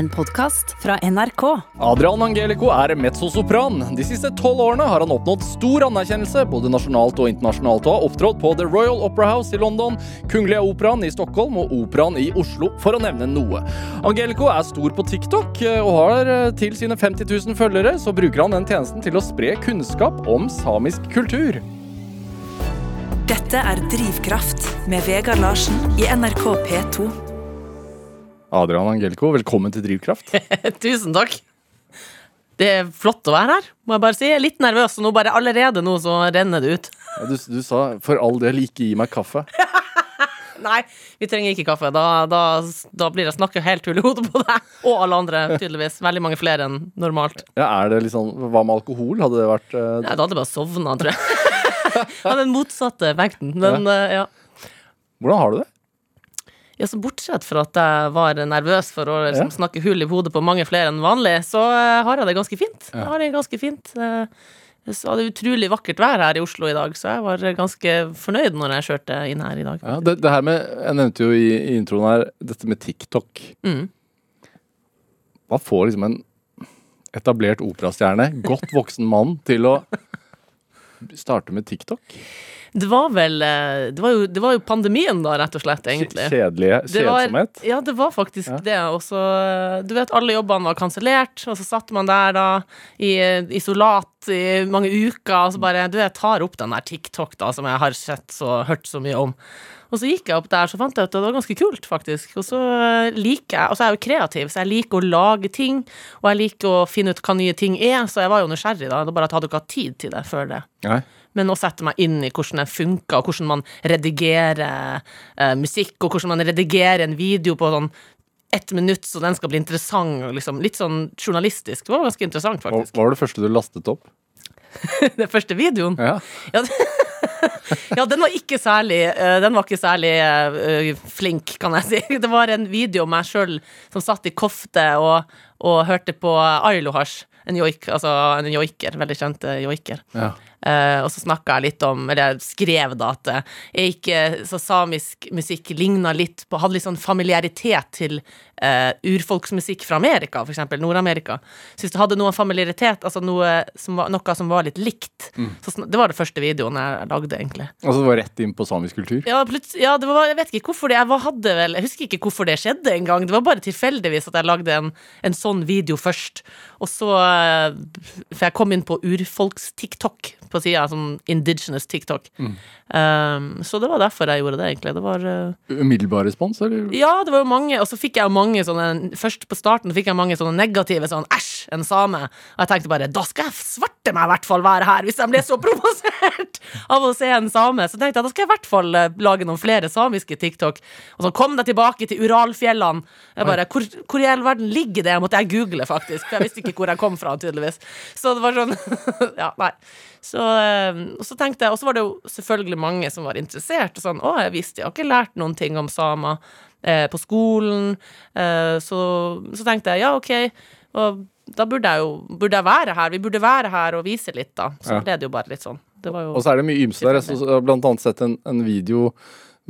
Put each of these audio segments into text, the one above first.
En podkast fra NRK. Adrian Angelico er mezzosopran. De siste tolv årene har han oppnådd stor anerkjennelse både nasjonalt og internasjonalt og har opptrådt på The Royal Opera House i London, Kungliga Operaen i Stockholm og Operaen i Oslo, for å nevne noe. Angelico er stor på TikTok eh, og har eh, til sine 50 000 følgere så bruker han den tjenesten til å spre kunnskap om samisk kultur. Dette er Drivkraft med Vegard Larsen i NRK P2. Adrian Angelico, velkommen til Drivkraft. Tusen takk. Det er flott å være her, må jeg bare si. Jeg er litt nervøs, og nå bare allerede nå så renner det ut. Ja, Du, du sa 'for all del ikke gi meg kaffe'. Nei, vi trenger ikke kaffe. Da, da, da blir det snakket helt hull i hodet på deg. Og alle andre, tydeligvis. Veldig mange flere enn normalt. Ja, er det litt sånn, Hva med alkohol? Hadde det vært uh... Nei, da hadde jeg bare sovna, tror jeg. Av den motsatte vekten. Men eh, ja. Hvordan har du det? Ja, så Bortsett fra at jeg var nervøs for å liksom, Ja. snakke hull i hodet på mange flere enn vanlig, så eh, har jeg det ganske fint. Jeg har det ganske fint. Eh, Så det er utrolig vakkert vær her i Oslo i dag, så jeg var ganske fornøyd når jeg kjørte inn her i dag. Ja, det, det her med, Jeg nevnte jo i, i introen her dette med TikTok. Mm. Hva får liksom en etablert operastjerne, godt voksen mann, til å starte med TikTok? Det var vel eh, det var, jo, det var jo pandemien, da, rett og slett, egentlig. Kjedelige, kjedsomhet? Ja, det var faktisk Ja. det. Og så, du vet, alle jobbene var kansellert, og så satt man der da i eh, isolat i mange uker, og så bare Du, jeg tar opp den der TikTok, da, som jeg har sett og hørt så mye om. Og så gikk jeg opp der, så fant jeg ut at det var ganske kult, faktisk. Og så eh, liker jeg Og så er jeg jo kreativ, så jeg liker å lage ting, og jeg liker å finne ut hva nye ting er, så jeg var jo nysgjerrig, da. Det bare at jeg hadde ikke hatt tid til det før det Nei. Men å sette meg inn i hvordan den funker, og hvordan man redigerer eh, musikk, og hvordan man redigerer en video på sånn ett minutt, så den skal bli interessant, liksom litt sånn journalistisk. Det var ganske interessant, faktisk. hva var det første du lastet opp? Den første videoen. Ja. Ja, ja, den var ikke særlig eh, Den var ikke særlig eh, flink, kan jeg si. Det var en video om meg sjøl som satt i kofte og, og hørte på Ailohasj. En joik, altså en joiker. Veldig kjent eh, joiker. ja. Eh, og så snakka jeg litt om Eller jeg skrev da at eh, jeg ikke så samisk musikk ligna litt på Hadde litt sånn familiaritet til eh, urfolksmusikk fra Amerika, eksempel Nord-Amerika. Syns det hadde noe familiaritet, altså noe som var, noe som var litt likt. Så det var det første videoen jeg lagde, egentlig. Altså det var rett inn på samisk kultur? Ja, ja det var, jeg vet ikke hvorfor det Jeg hadde vel Jeg husker ikke hvorfor det skjedde engang. Det var bare tilfeldigvis at jeg lagde en, en sånn video først. Og så eh, For jeg kom inn på urfolks-TikTok på sida, sånn indigenous TikTok. Um, så det var derfor jeg gjorde det, egentlig. Det var uh, Umiddelbar respons, eller? ja, det var jo mange, og så fikk jeg jo mange sånne Først på starten fikk jeg mange sånne negative sånn æsj, en same. Og jeg tenkte bare da skal jeg svarte meg i hvert fall være her, hvis jeg ble så provosert av å se en same. Så tenkte jeg da skal jeg i hvert fall eh, lage noen flere samiske TikTok. Og så kom jeg tilbake til Uralfjellene. Jeg bare, hvor, hvor i all verden ligger det? Måtte jeg google, faktisk. For jeg visste ikke hvor jeg kom fra, tydeligvis. Så det var sånn Ja, nei. Så, eh, og så tenkte jeg, og så var det jo selvfølgelig mange som var interessert. Og sånn, å, jeg visste, jeg har ikke lært noen ting om samer eh, på skolen. Eh, så, så tenkte jeg, ja, ok, og da burde jeg jo burde jeg være her. Vi burde være her og vise litt, da. Så Ja. ble det jo bare litt sånn. Det var jo Og så er det mye ymse der. Jeg har blant annet sett en, en video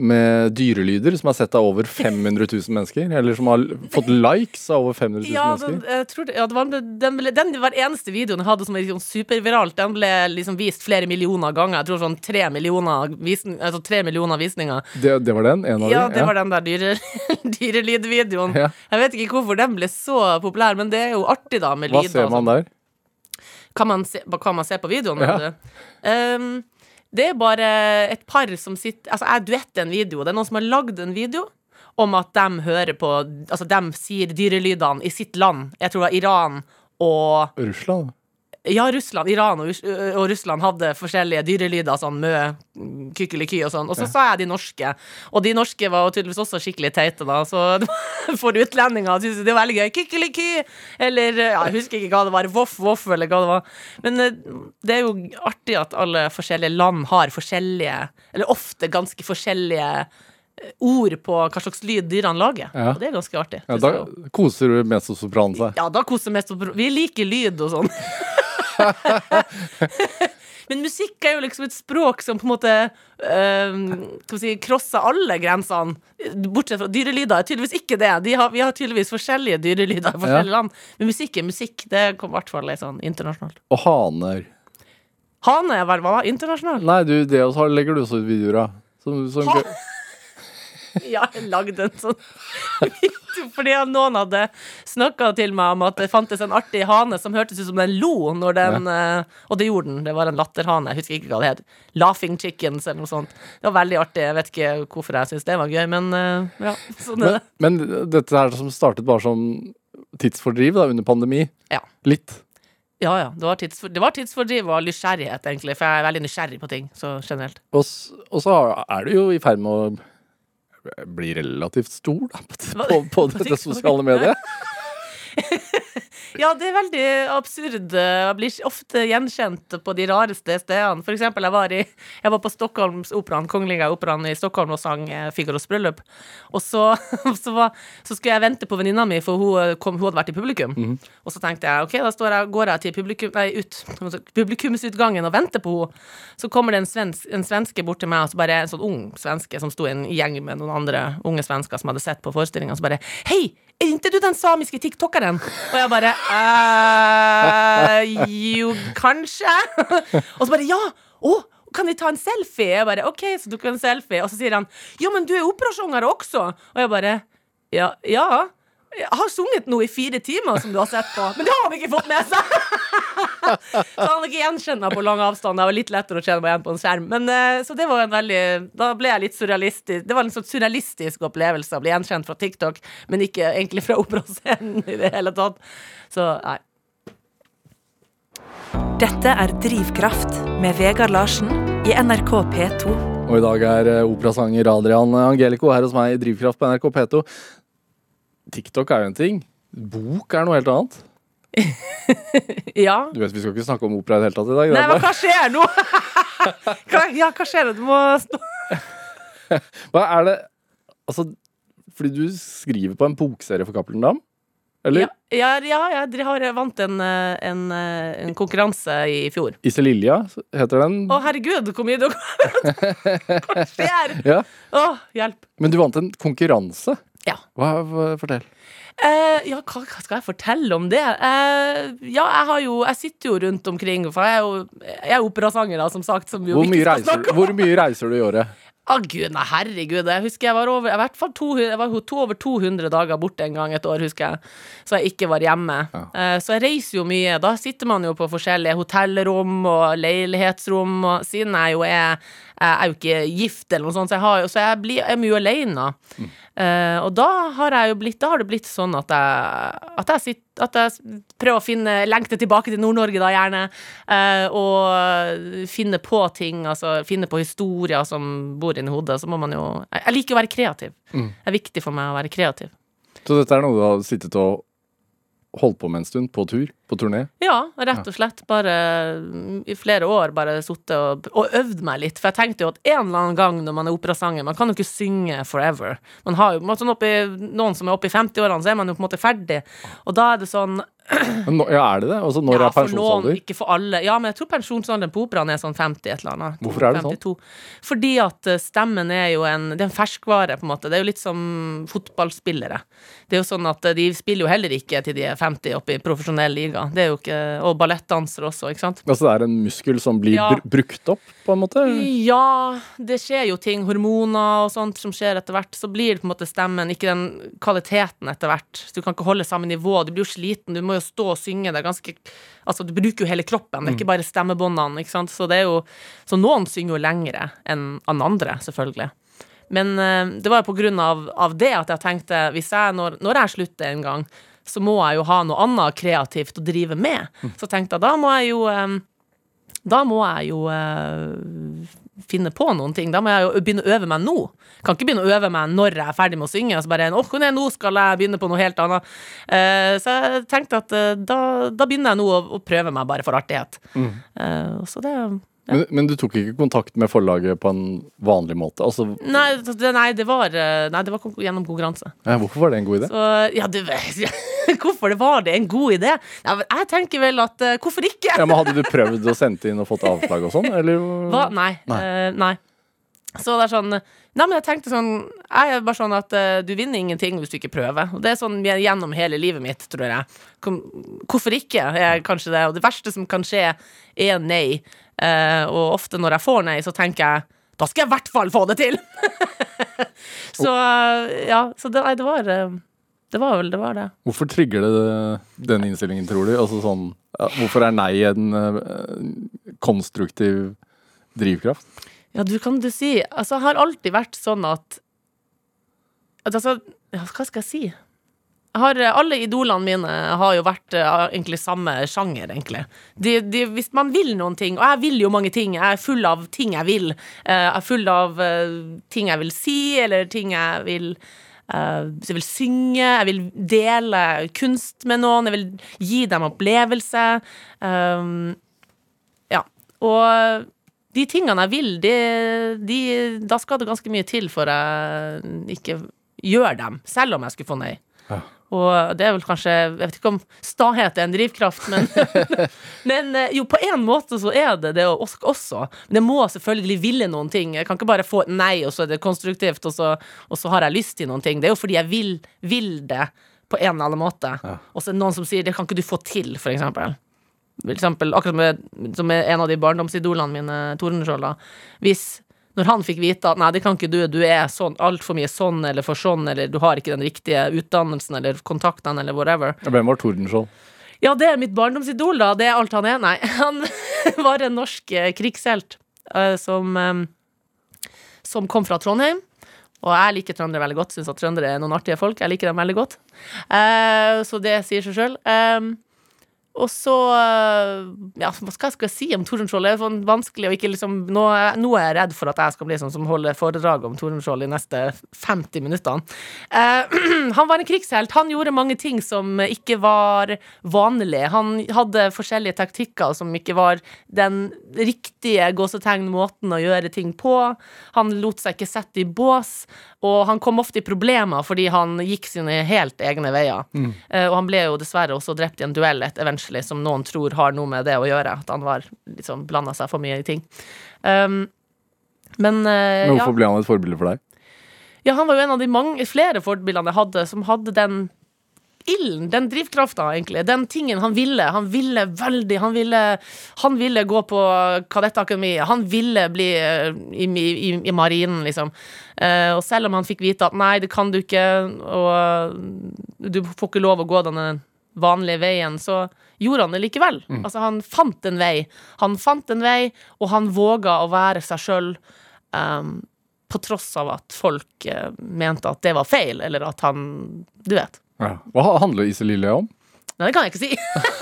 med dyrelyder som er sett av over 500 000 mennesker. Eller som har fått likes av over 500 000 ja, den, mennesker. det, ja, det var, den, ble, den var eneste videoen jeg hadde som var liksom superviralt. Den ble liksom vist flere millioner ganger. Jeg tror sånn tre millioner, visning, altså tre millioner visninger. Det, det var den? En av Ja, de? det var den der dyre, dyrelydvideoen. Ja. Jeg vet ikke hvorfor den ble så populær, men det er jo artig, da, med Hva lyd. ser man der? Kan man se, hva kan man se på videoen? Ja. Um, det er bare et par som sitter Altså, jeg duetter en video. Det er noen som har lagd en video om at de hører på Altså, de sier dyrelydene i sitt land. Jeg tror det var Iran og Russland? Ja, Russland. Iran og, og Russland hadde forskjellige dyrelyder, sånn mø, kykkeliky og sånn. Og så sa jeg de norske. Og de norske var tydeligvis også skikkelig teite, da. Så for utlendinger syntes det var veldig gøy. Kykkeliky! Eller ja, jeg husker ikke hva det var. Voff, voff, eller hva det var. Men det er jo artig at alle forskjellige land har forskjellige, eller ofte ganske forskjellige ord på hva slags lyd dyrene lager. Ja. Og det er ganske artig. Ja, da koser du mezzosopran seg. Ja, da koser mest Vi liker lyd og sånn. Men musikk er jo liksom et språk som på en måte øh, si crosser alle grensene. Bortsett fra dyrelyder er tydeligvis ikke det. De har, vi har tydeligvis forskjellige dyrelyder i forskjellige land. Men musikk er musikk. Det kom i hvert fall litt sånn internasjonalt. Og haner. Hane er vel hva? Internasjonal? Nei, du, det også legger du også ut videoer av. Som, som, Ja, jeg lagde en sånn video fordi noen hadde snakka til meg om at det fantes en artig hane som hørtes ut som den lo når den ja. Og det gjorde den. Det var en latterhane. Jeg husker ikke hva det het. Laughing chickens eller noe sånt. Det var veldig artig. Jeg vet ikke hvorfor jeg syns det var gøy, men eh, ja. Sånn er det. men dette her som startet bare som tidsfordriv da, under pandemi. Ja. Litt. Ja, ja. Det var, tidsfor, det var tidsfordriv og nysgjerrighet, egentlig. For jeg er veldig nysgjerrig på ting, så generelt. Og, og så er du jo i ferd med å bli relativt stor da, på, på, på dette sosiale mediet. Ja, det er veldig absurd. Jeg blir ofte gjenkjent på de rareste stedene. For eksempel, jeg var, i, jeg var på Stockholmsoperaen, Kongelige operaen i Stockholm og sang eh, Figaros bryllup. Og så, så, var, så skulle jeg vente på venninna mi, for hun, kom, hun hadde vært i publikum. Og så tenkte jeg ok, da står jeg, går jeg til publikum, nei, ut, publikumsutgangen og venter på henne. Så kommer det en, svensk, en svenske bort til meg, og så bare en sånn ung svenske som sto i en gjeng med noen andre unge svensker som hadde sett på forestillinga, så bare Hei! Er ikke du den samiske tiktokeren? Og jeg bare eh, Jo, kanskje. Og så bare Ja! Å, kan vi ta en selfie? Jeg bare OK, så tok en selfie. Og så sier han Ja, men du er operasjonger også. Og jeg bare Ja. ja. Jeg har sunget noe i fire timer, som du har sett på. Men det har han ikke fått med seg! så han ikke gjenkjenna på lang avstand. Det var litt lettere å kjenne meg igjen på en skjerm. Men, eh, så det var en veldig Da ble jeg litt surrealistisk. Det var en sånn surrealistisk opplevelse å bli gjenkjent fra TikTok, men ikke egentlig fra operascenen i det hele tatt. Så nei. Dette er Drivkraft med Vegard Larsen i NRK P2. Og i dag er eh, operasanger Adrian Angelico her hos meg i Drivkraft på NRK P2. TikTok er jo en ting. Bok er noe helt annet. Ja. Du vet, Vi skal ikke snakke om opera i det hele tatt i dag. Nei, men hva skjer nå? hva, ja, hva skjer? Du må stå Hva er det Altså, fordi du skriver på en bokserie for Cappelen Dam? Eller Ja, ja, ja, jeg har vant en, eh, en, eh, en konkurranse i fjor. Iselilja heter den. Å, herregud, hvor mye du Hva skjer? Ja. Å, hjelp. Men du vant en konkurranse. Ja. Hva, hva, fortell. Eh, ja, hva, hva skal jeg fortelle om det? Eh, ja, jeg har jo Jeg sitter jo rundt omkring, for jeg er jo jeg er operasanger, da, som sagt. Som Hvor mye, reiser, hvor mye reiser du i året? Å gud, nei, herregud. Jeg husker jeg var over jeg var, to, jeg var to, over 200 dager borte en gang et år, husker jeg. Så jeg ikke var hjemme. Ja. Uh, så jeg reiser jo mye. Da sitter man jo på forskjellige hotellrom og leilighetsrom, og siden jeg jo er jeg er jo ikke gift eller noe sånt, så jeg, har, så jeg, blir, jeg er mye alene. Eh, og da har jo blitt Da har det blitt sånn at jeg, at jeg, sitter, at jeg prøver å finne lengte tilbake til Nord-Norge, da gjerne. eh, og finne på ting, altså finne på historier som bor inni hodet. Så må man jo Jeg, jeg liker å være kreativ. Mm. Det er viktig for meg å være kreativ. Så dette er noe du har sittet og holdt på med en stund? På tur? På turné? Ja, rett og slett. Bare mm, i flere år bare sittet og, og øvd meg litt. For jeg tenkte jo at en eller annen gang når man er operasanger Man kan jo ikke synge forever. Man har jo, sånn oppi, Noen som er oppe i 50-årene, så er man jo på en måte ferdig. Og da er det sånn nå, ja, er det det? Altså, når ja, er for noen, ikke for alle. Ja, men jeg tror pensjonsalderen på operaen er sånn 50 et eller annet. Hvorfor er det sånn? Fordi at eh, stemmen er jo en Det er en ferskvare, på en måte. Det er jo litt som fotballspillere. Det er jo sånn at eh, de spiller jo heller ikke til de er 50 oppe i profesjonell liga. Det er jo ikke Og ballettdansere også, ikke sant? Altså det er en muskel som blir Ja. br brukt opp, på en måte? Ja, det skjer jo ting, hormoner og sånt som skjer etter hvert. Så blir på en måte stemmen, ikke den kvaliteten etter hvert. Du kan ikke holde samme nivå. Du blir jo sliten, du må jo stå og synge. Det er ganske Altså, du bruker jo hele kroppen, det er ikke bare stemmebåndene, ikke sant. Så det er jo Så noen synger jo lengre enn andre, selvfølgelig. Men eh, det var jo på grunn av, av det at jeg tenkte hvis jeg, når, når jeg slutter en gang, så må jeg jo ha noe annet kreativt å drive med. Så tenkte jeg da må jeg jo eh, da må jeg jo eh, finne på noen ting. Da må jeg jo begynne å øve meg nå. Kan ikke begynne å øve meg når jeg er ferdig med å synge. Så bare oh, nei, nå skal jeg begynne på noe helt annet. Uh, så jeg tenkte at uh, da, da begynner jeg nå å, å prøve meg bare for artighet. Mm. Uh, så det, Men, men du tok ikke kontakt med forlaget på en vanlig måte? Altså, Nei, det, nei, det var, eh, nei, det var kon- gjennom konkurranse. ja, hvorfor var det en god idé? Så ja, du vet Hvorfor det var det en god idé? Ja, jeg tenker vel at eh, Hvorfor ikke? Ja, men Hadde du prøvd å sende inn og fått avslag og sånn? Nei. Nei. Uh, nei. Så det er sånn Nei, men jeg tenkte sånn Jeg er bare sånn at uh, du vinner ingenting hvis du ikke prøver. Og det er sånn gjennom hele livet mitt, tror jeg. Kom, hvorfor ikke, er kanskje det. Og det verste som kan skje, er nei. Uh, og ofte når jeg får nei, så tenker jeg da skal jeg i hvert fall få det til! så uh, ja, så det, nei, det var eh, Det var vel det var det. Hvorfor trigger det den innstillingen, tror du? Altså sånn, hvorfor er nei en konstruktiv drivkraft? Ja, du kan du si Altså, jeg har alltid vært sånn at, Altså, ja, hva skal jeg si? Jeg har, alle idolene mine har jo vært eh, egentlig samme sjanger, egentlig. De, de, hvis man vil noen ting, og jeg vil jo mange ting, jeg er full av ting jeg vil. eh, jeg er full av eh, ting jeg vil si, eller ting jeg vil eh, Jeg vil synge, jeg vil dele kunst med noen, jeg vil gi dem opplevelse. Ja. Og de tingene jeg vil, de, de, da skal det ganske mye til for jeg ikke gjør dem, selv om jeg skulle få nei. Ja. Og det er vel kanskje Jeg vet ikke om stahet er en drivkraft, men, men eh, jo, på en måte så er det det også. Men jeg må selvfølgelig ville noen ting. Jeg kan ikke bare få nei, og så er det konstruktivt, og så, og så har jeg lyst til noen ting. Det er jo fordi jeg vil, vil det på en eller annen måte. Ja. Og så er det noen som sier 'det kan ikke du få til', for eksempel. For eksempel akkurat med, som er en av de barndomsidolene mine, Tordenskjold. da. Hvis når han fikk vite at nei, det kan ikke du, du er sånn, altfor mye sånn eller for sånn, eller du har ikke den riktige utdannelsen eller kontaktene eller whatever. Hvem var Tordenskjold? Ja, det er mitt barndomsidol, da. Det er alt han er. Nei, han var en norsk eh, krigshelt eh, som, eh, som kom fra Trondheim. Og jeg liker trøndere veldig godt. Syns at trøndere er noen artige folk. Jeg liker dem veldig godt. Så det sier seg sjøl. Og så eh, Ja, hva skal jeg, si om Tordenskjold? Det er sånn vanskelig å ikke liksom nå, nå er jeg redd for at jeg skal bli sånn som holder foredrag om Tordenskjold de neste 50 minuttene. Eh, han var en krigshelt. Han gjorde mange ting som ikke var vanlige. Han hadde forskjellige taktikker som ikke var den riktige gåsetegn måten å gjøre ting på. Han lot seg ikke sette i bås, og han kom ofte i problemer fordi han gikk sine helt egne veier. Eh, og han ble jo dessverre også drept i en duell et eventually, som noen tror har noe med det å gjøre. At han var liksom blanda seg for mye i ting. Um, men uh, Men ja. hvorfor ble han et forbilde for deg? Ja, han var jo en av de mange, flere forbildene jeg hadde, som hadde den ilden, den drivkrafta, egentlig. Den tingen han ville. Han ville veldig Han ville, han ville gå på Kadettakademiet. Han ville bli eh, i, i, i marinen, liksom. Eh, og selv om han fikk vite at nei, det kan du ikke, og du får ikke lov å gå denne vanlige veien, så gjorde han det likevel. Altså, han fant en vei. Han fant en vei, og han våga å være seg sjøl. Um, på tross av at folk eh, mente at det var feil, eller at han Du vet. Ja. Hva handler Iselille om? Nei, det kan jeg ikke si.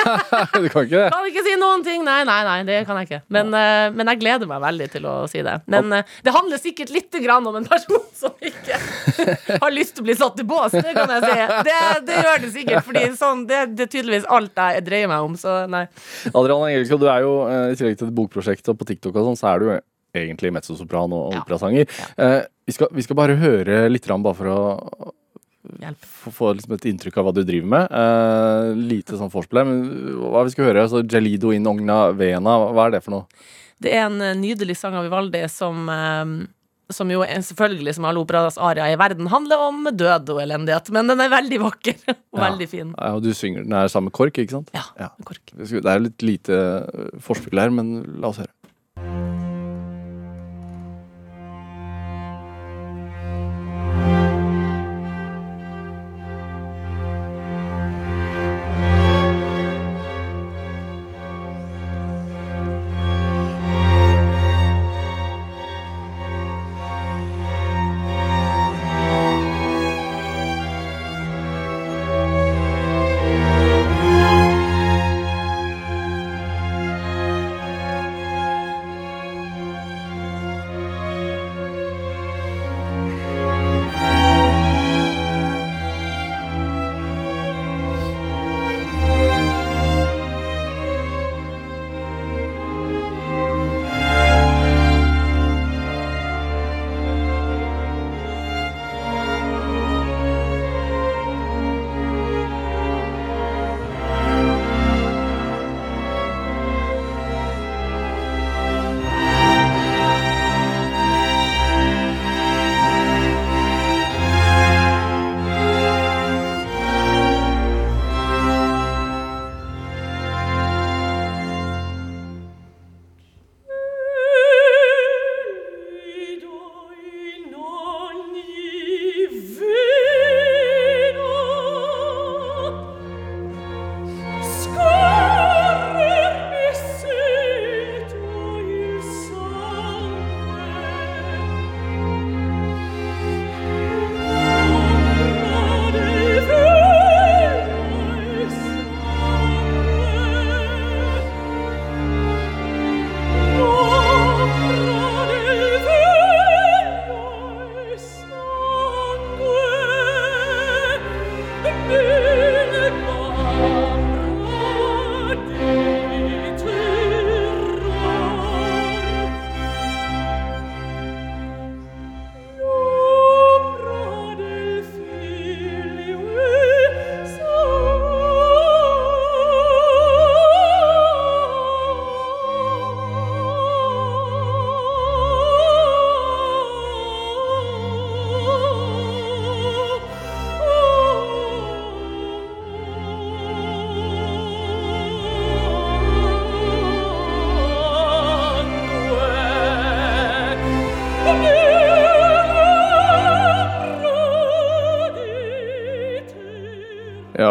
du kan ikke det? Kan ikke si noen ting. Nei, nei, nei, det kan jeg ikke. Men, uh, men jeg gleder meg veldig til å si det. Men uh, det handler sikkert lite grann om en person som ikke har lyst til å bli satt i bås. Det kan jeg si. Det, det gjør det sikkert, fordi sånn, det, det er tydeligvis alt jeg dreier meg om. Så nei. Adrian Angelica, du er jo eh, i tillegg til et bokprosjektet og på TikTok og sånn, så er du egentlig mezzosopran og Ja. operasanger. Uh, vi, skal, vi skal bare høre litt grann, bare for å Hjelp. få, få liksom et inntrykk av hva du driver med. Eh, lite sånn forspill men hva vi skal høre? Altså, Jalido in ogna vena, hva er det for noe? Det er en eh, nydelig sang av Vivaldi som eh, som jo selvfølgelig, som alle operas aria i verden, handler om død og elendighet. Men den er veldig vakker og Ja. veldig fin. Ja, og du synger den er sammen med KORK, ikke sant? Ja. Ja. Kork. Det er litt lite eh, forspill her, men la oss høre.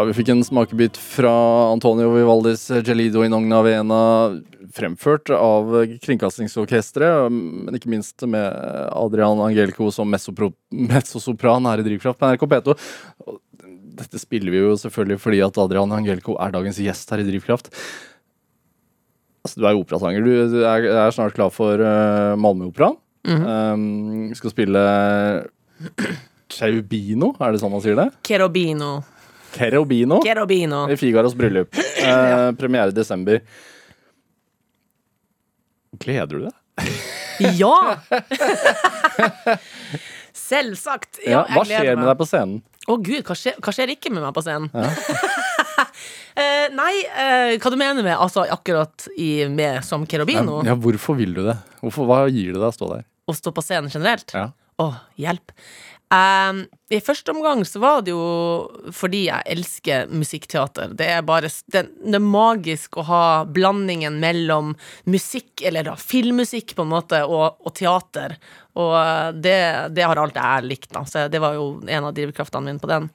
Vi fikk en smakebit fra Antonio Vivaldis Gelido in Ogna Vena, fremført av Kringkastingsorkesteret, men ikke minst med Adrian Angelico som mezzosopran her i Drivkraft på NRK P2. Dette spiller vi jo selvfølgelig fordi at Adrian Angelico er dagens gjest her i Drivkraft. Altså, du er jo operasanger. Du er, er snart klar for uh, -hmm. um, skal spille Cherubino, er det sånn man sier det? Cherubino. Cherubino Cherubino. i Figaros bryllup. Eh, premiere i desember. Gleder du deg? Ja! Selvsagt. Ja, Hva jeg gleder skjer med meg. deg på scenen? Å gud, hva skjer, hva skjer ikke med meg på scenen? Eh, nei, eh, hva du mener med altså, akkurat i, med som Kerobino? Ja, hvorfor vil du det? Hvorfor, hva gir det deg å stå der? Å stå på scenen generelt? Ja. Å, hjelp. Um, I første omgang så var det jo fordi jeg elsker musikkteater. Det er bare det, det er magisk å ha blandingen mellom musikk, eller da filmmusikk på en måte, og, og teater. Og eh, det, det har alt jeg likt, da. Så det var jo en av drivkraftene mine på den.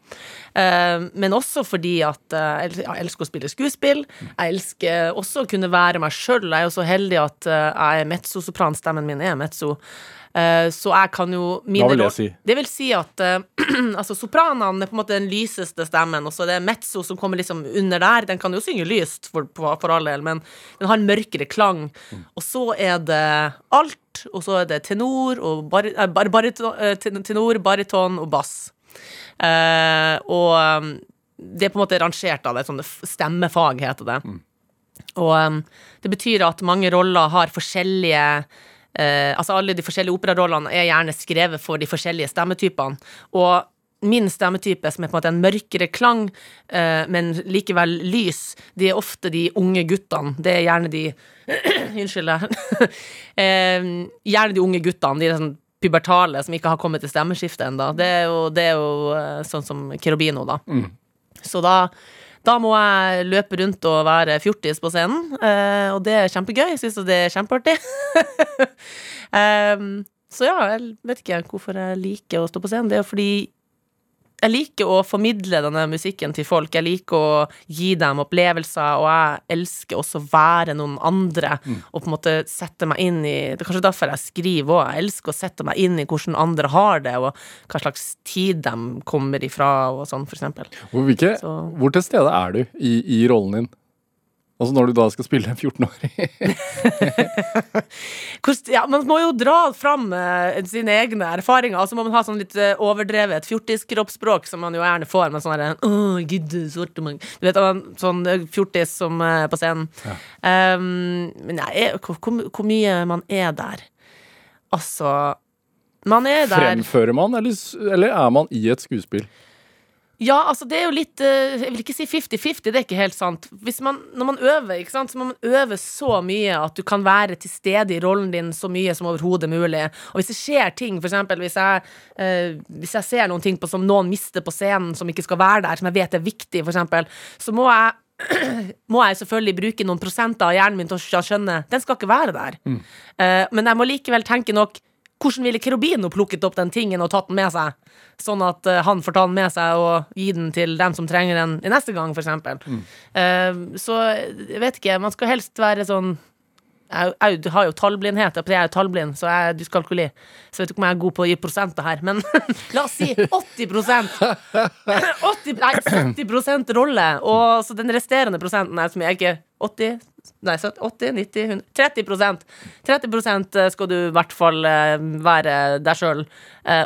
Uh, men også fordi at uh, jeg elsker å spille skuespill. Jeg elsker også å kunne være meg sjøl. Jeg er jo så heldig at uh, jeg er mezzosopran. Stemmen min er mezzo. Eh, så jeg kan jo Hva vil det si? Det vil si at eh, altså sopranene er på en måte den lyseste stemmen, og så er det mezzo som kommer liksom under der. Den kan jo synge lyst, for, for, all del, men den har en mørkere klang. Og så er det alt, og så er det tenor og bar, eh, bar, bariton, tenor, bariton og bass. Eh, og um, det er på en måte rangert av det, sånn stemmefag heter det. Og um, det betyr at mange roller har forskjellige eh, Altså alle de forskjellige operarollene er gjerne skrevet for de forskjellige stemmetypene. Og min stemmetype, som er på en måte en mørkere klang, eh, men likevel lys, de er ofte de unge guttene. Det er gjerne de Unnskyld. eh, gjerne de unge guttene. De er sånn pubertale som ikke har kommet til stemmeskiftet ennå. Det det er jo eh, sånn som Kerobino, da. Så da da må jeg løpe rundt og være fjortis på scenen, eh, og det er kjempegøy. Jeg syns det er kjempeartig. um, så ja, jeg vet ikke hvorfor jeg liker å stå på scenen. Det er jo fordi jeg liker å formidle denne musikken til folk. Jeg liker å gi dem opplevelser, og jeg elsker også å være noen andre og på en måte sette meg inn i Det er kanskje derfor jeg skriver òg. Jeg elsker å sette meg inn i hvordan andre har det, og hva slags tid de kommer ifra, og sånn, for eksempel. Hvor, hvilke, Så- hvor til stede er du i, i rollen din? Altså når du da skal spille en 14-åring? Ja, man må jo dra fram eh, sine egne erfaringer. Og så må man ha sånn litt eh, overdrevet fjortiskroppsspråk, som man jo gjerne får med sånn Å, gidde, svarte mann Du vet, man- sånn eh, fjortis som uh, på scenen. Um, men hvor, hvor mye man er der? Altså Man er der Fremfører man, eller, eller er man i et skuespill? Ja, altså det er jo litt eh, Jeg vil ikke si 50-50, det er ikke helt sant. Hvis man, når man øver, ikke sant, så må man øve så mye at du kan være til stede i rollen din så mye som overhodet mulig. Og hvis det skjer ting, for eksempel hvis jeg, eh, hvis jeg ser noen ting på, som noen mister på scenen som ikke skal være der, som jeg vet er viktig, for eksempel, så må jeg må jeg selvfølgelig bruke noen prosenter av hjernen min til å skjønne den skal ikke være der. Eh, men jeg må likevel tenke nok hvordan ville Kerobino plukket opp den tingen og tatt den med seg? Sånn at uh, han får ta den med seg og gi den til dem som trenger den i neste gang, for eksempel. Uh, så jeg vet ikke, man skal helst være sånn jeg, jeg har jo tallblindhet, jeg er jo tallblind, så jeg er dyskalkuli. Så jeg vet ikke om jeg er god på å gi prosenter her, men la oss si 80% 80, Nei, 70% rolle, og så den resterende prosenten er som jeg ikke 80 Nei, 80, 90, 100 30 30% skal du i hvert fall eh, være deg sjøl.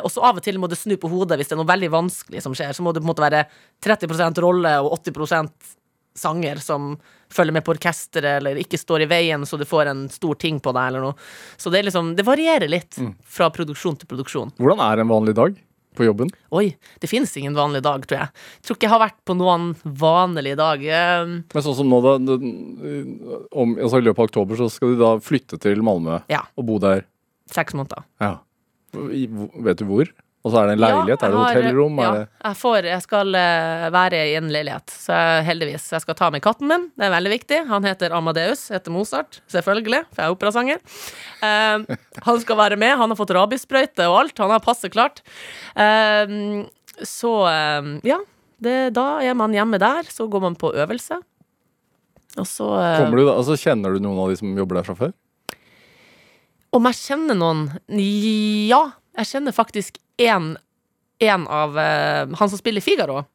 Og så av og til må du snu på hodet hvis det er noe veldig vanskelig som skjer. Så må du på en måte være 30% rolle og 80% sanger som følger med på orkesteret, eller ikke står i veien så du får en stor ting på deg, eller noe. Så det liksom Det varierer litt fra produksjon til produksjon. Hvordan er en vanlig dag på jobben? Oi, det finnes ingen vanlig dag, tror jeg. Jeg tror ikke jeg har vært på noen vanlig dag. Eh, Men sånn som nå da, om, altså I løpet av oktober så skal du da flytte til Malmö Ja, og bo der. seks måneder. Ja. I, vet du hvor? Og så er det en leilighet? Ja, er det har- hotellrom? Ja, det jeg, får, jeg skal eh, være i en leilighet, så jeg, heldigvis. Jeg skal ta med katten min, det er veldig viktig. Han heter Amadeus, heter Mozart, selvfølgelig, for jeg er operasanger. Eh, han skal være med, han har fått rabiessprøyte og alt, han har passet klart. Eh, så eh, ja, det, da er man hjemme der, så går man på øvelse. Og så eh, du altså Kjenner du noen av de som jobber der fra før? Om jeg kjenner noen Ja, jeg kjenner faktisk én en av eh, Han som spiller Figaro.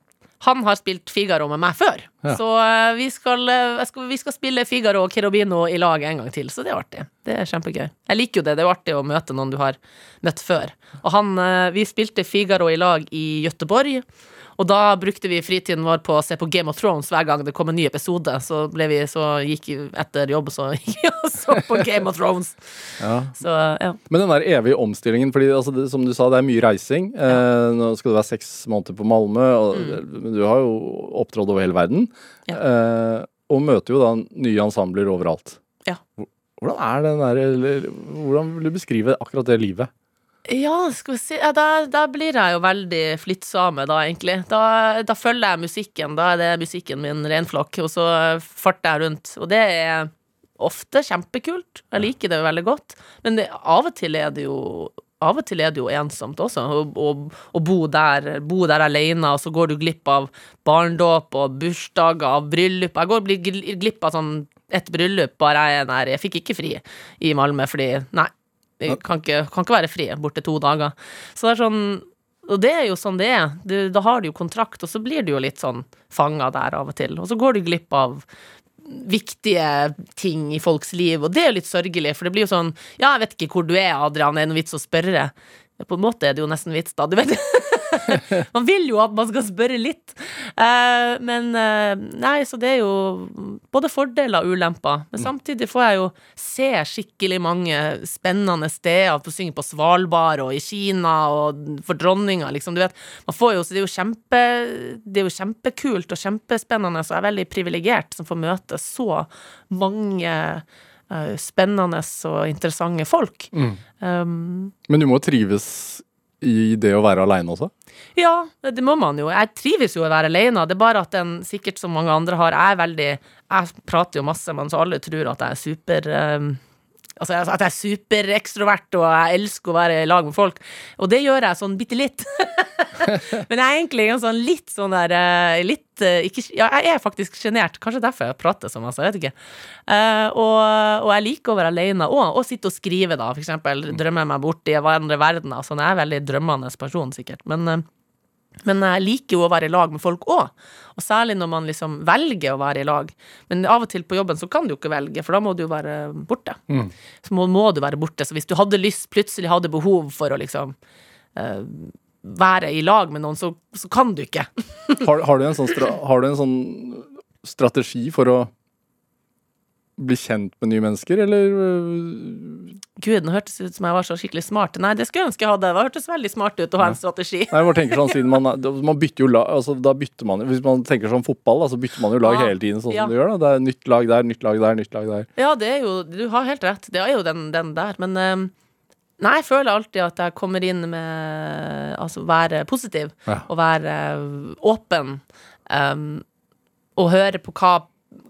Han har spilt Figaro med meg før. Ja. Så eh, vi, skal, eh, skal, vi skal spille Figaro og Cherubino i lag en gang til, så det er artig. Det er kjempegøy. Jeg liker jo det. Det er jo artig å møte noen du har møtt før. Og han Vi spilte Figaro i lag i Gøteborg. Og da brukte vi fritiden vår på å se på Game of Thrones hver gang det kom en ny episode. Så, vi, så gikk vi etter jobb, så gikk vi og så på Game of Thrones. Ja. Så ja. Men den der evige omstillingen, fordi altså, det, som du sa, det er mye reising. Eh, nå skal du være seks måneder på Malmö, men du har jo opptrådt over hele verden. Mm. Ja. Eh, og møter jo da nye ensembler overalt. Ja. Hvordan er den der, eller, hvordan vil du beskrive akkurat det livet? Ja, skal vi si ja, da, da blir jeg jo veldig flyttsame, da, egentlig. Da, da følger jeg musikken. Da er det musikken min reinflokk, og så farter jeg rundt. Og det er ofte kjempekult. Jeg liker det jo veldig godt. Men det, av og til er det jo av og til er det jo ensomt også, å, å, bo der bo der alene, og så går du glipp av barndåp og bursdager, av bryllup. Jeg går glipp av sånn et bryllup bare jeg er der. Jeg fikk ikke fri i Malmö fordi Nei, jeg kan ikke, kan ikke være fri borte to dager. Så det er sånn og det er jo sånn det er. Du, da har du jo kontrakt, og så blir du jo litt sånn fanga der av og til. Og så går du glipp av viktige ting i folks liv, og det er jo litt sørgelig, for det blir jo sånn Ja, jeg vet ikke hvor du er, Adrian, det er noe vits å spørre? På en måte er det jo nesten vits, da. Du vet Man vil jo at man skal spørre litt. Eh, men eh, Nei, så det er jo både fordeler og ulemper. Men samtidig får jeg jo se skikkelig mange spennende steder. På synge på Svalbard og i Kina og for dronninga, liksom. Du vet, man får jo, så det er jo kjempe Det er jo kjempekult og kjempespennende, så jeg er veldig privilegert som får møte så mange spennende og interessante folk. Um, Men du må trives i det å være aleine også? Ja, det må man jo. Jeg trives jo å være alene. Det er bare at den, sikkert som mange andre har, jeg er veldig Jeg prater jo masse, men så alle tror at jeg er super eh, Altså at jeg er superekstrovert og jeg elsker å være i lag med folk. Og det gjør jeg sånn bitte litt. men jeg er egentlig en sånn litt sånn der eh, Litt eh, ikke, Ja, jeg er faktisk sjenert. Kanskje derfor jeg prater sånn, altså. Jeg vet ikke. Uh, og, og jeg liker å være alene og, og sitte og skrive, da. For eksempel drømme meg bort i andre verdener. Sånn, jeg er en veldig drømmende person, sikkert. Men eh, men jeg liker jo å være i lag med folk òg, og særlig når man liksom velger å være i lag. Men av og til på jobben så kan du jo ikke velge, for da må du jo være borte. Så må, må du være borte. Så hvis du hadde lyst, plutselig hadde behov for å liksom uh, være i lag med noen, så, så kan du ikke. Har, har, du en sånn stra har du en sånn strategi for å bli kjent med nye mennesker, eller øh, Gud, nå hørtes ut som jeg var så skikkelig smart. Nei, det skulle jeg ønske jeg hadde. Det hørtes veldig smart ut å ha en strategi. Nei, bare tenker sånn, man, man bytter jo lag altså, Da bytter man Hvis man tenker sånn fotball, da, så bytter man jo lag ja. hele tiden, sånn ja. som du gjør. da Det er nytt lag der, nytt lag der, nytt lag der. Ja, det er jo Du har helt rett. Det er jo den, den der. Men um, nei, jeg føler alltid at jeg kommer inn med Altså være positiv Ja. og være eh, åpen. um, og høre på hva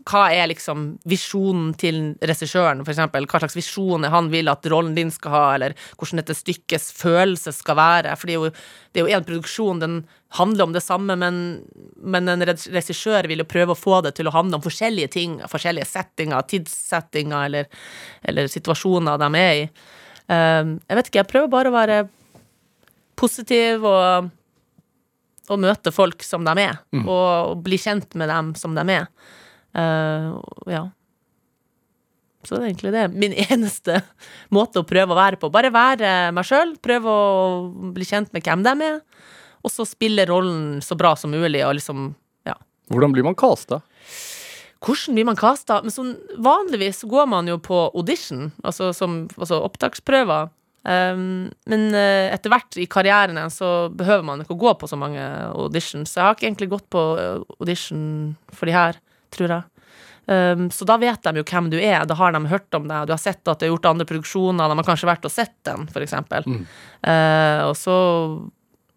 hva er liksom visjonen til regissøren, eksempel? Hva slags visjon han vil at rollen din skal ha, eller hvordan dette stykkets følelse skal være? For det er jo, det er jo en produksjon, den handler om det samme, men, men en reg- regissør vil jo prøve å få det til å handle om forskjellige ting, forskjellige settinger, tidssettinger eller, eller situasjoner de er i. Um, jeg vet ikke, jeg prøver bare å være positiv og, og møte folk som de er, mm. og bli kjent med dem som de er. Uh, ja. Så det er egentlig det. Min eneste måte å prøve å være på. Bare være meg sjøl, prøve å bli kjent med hvem de er, og så spille rollen så bra som mulig, og liksom, ja. Hvordan blir man casta? Hvordan blir man casta? Men sånn, vanligvis går man jo på audition, altså, som, altså opptaksprøver. Um, men uh, etter hvert i karrieren så behøver man ikke å gå på så mange auditions. Så jeg har ikke egentlig gått på eh, audition for de her, tror jeg. Um, så da vet de jo hvem du er, da har de hørt om deg, du har sett at du har gjort andre produksjoner, de har kanskje vært og sett den, for eksempel. Uh, og så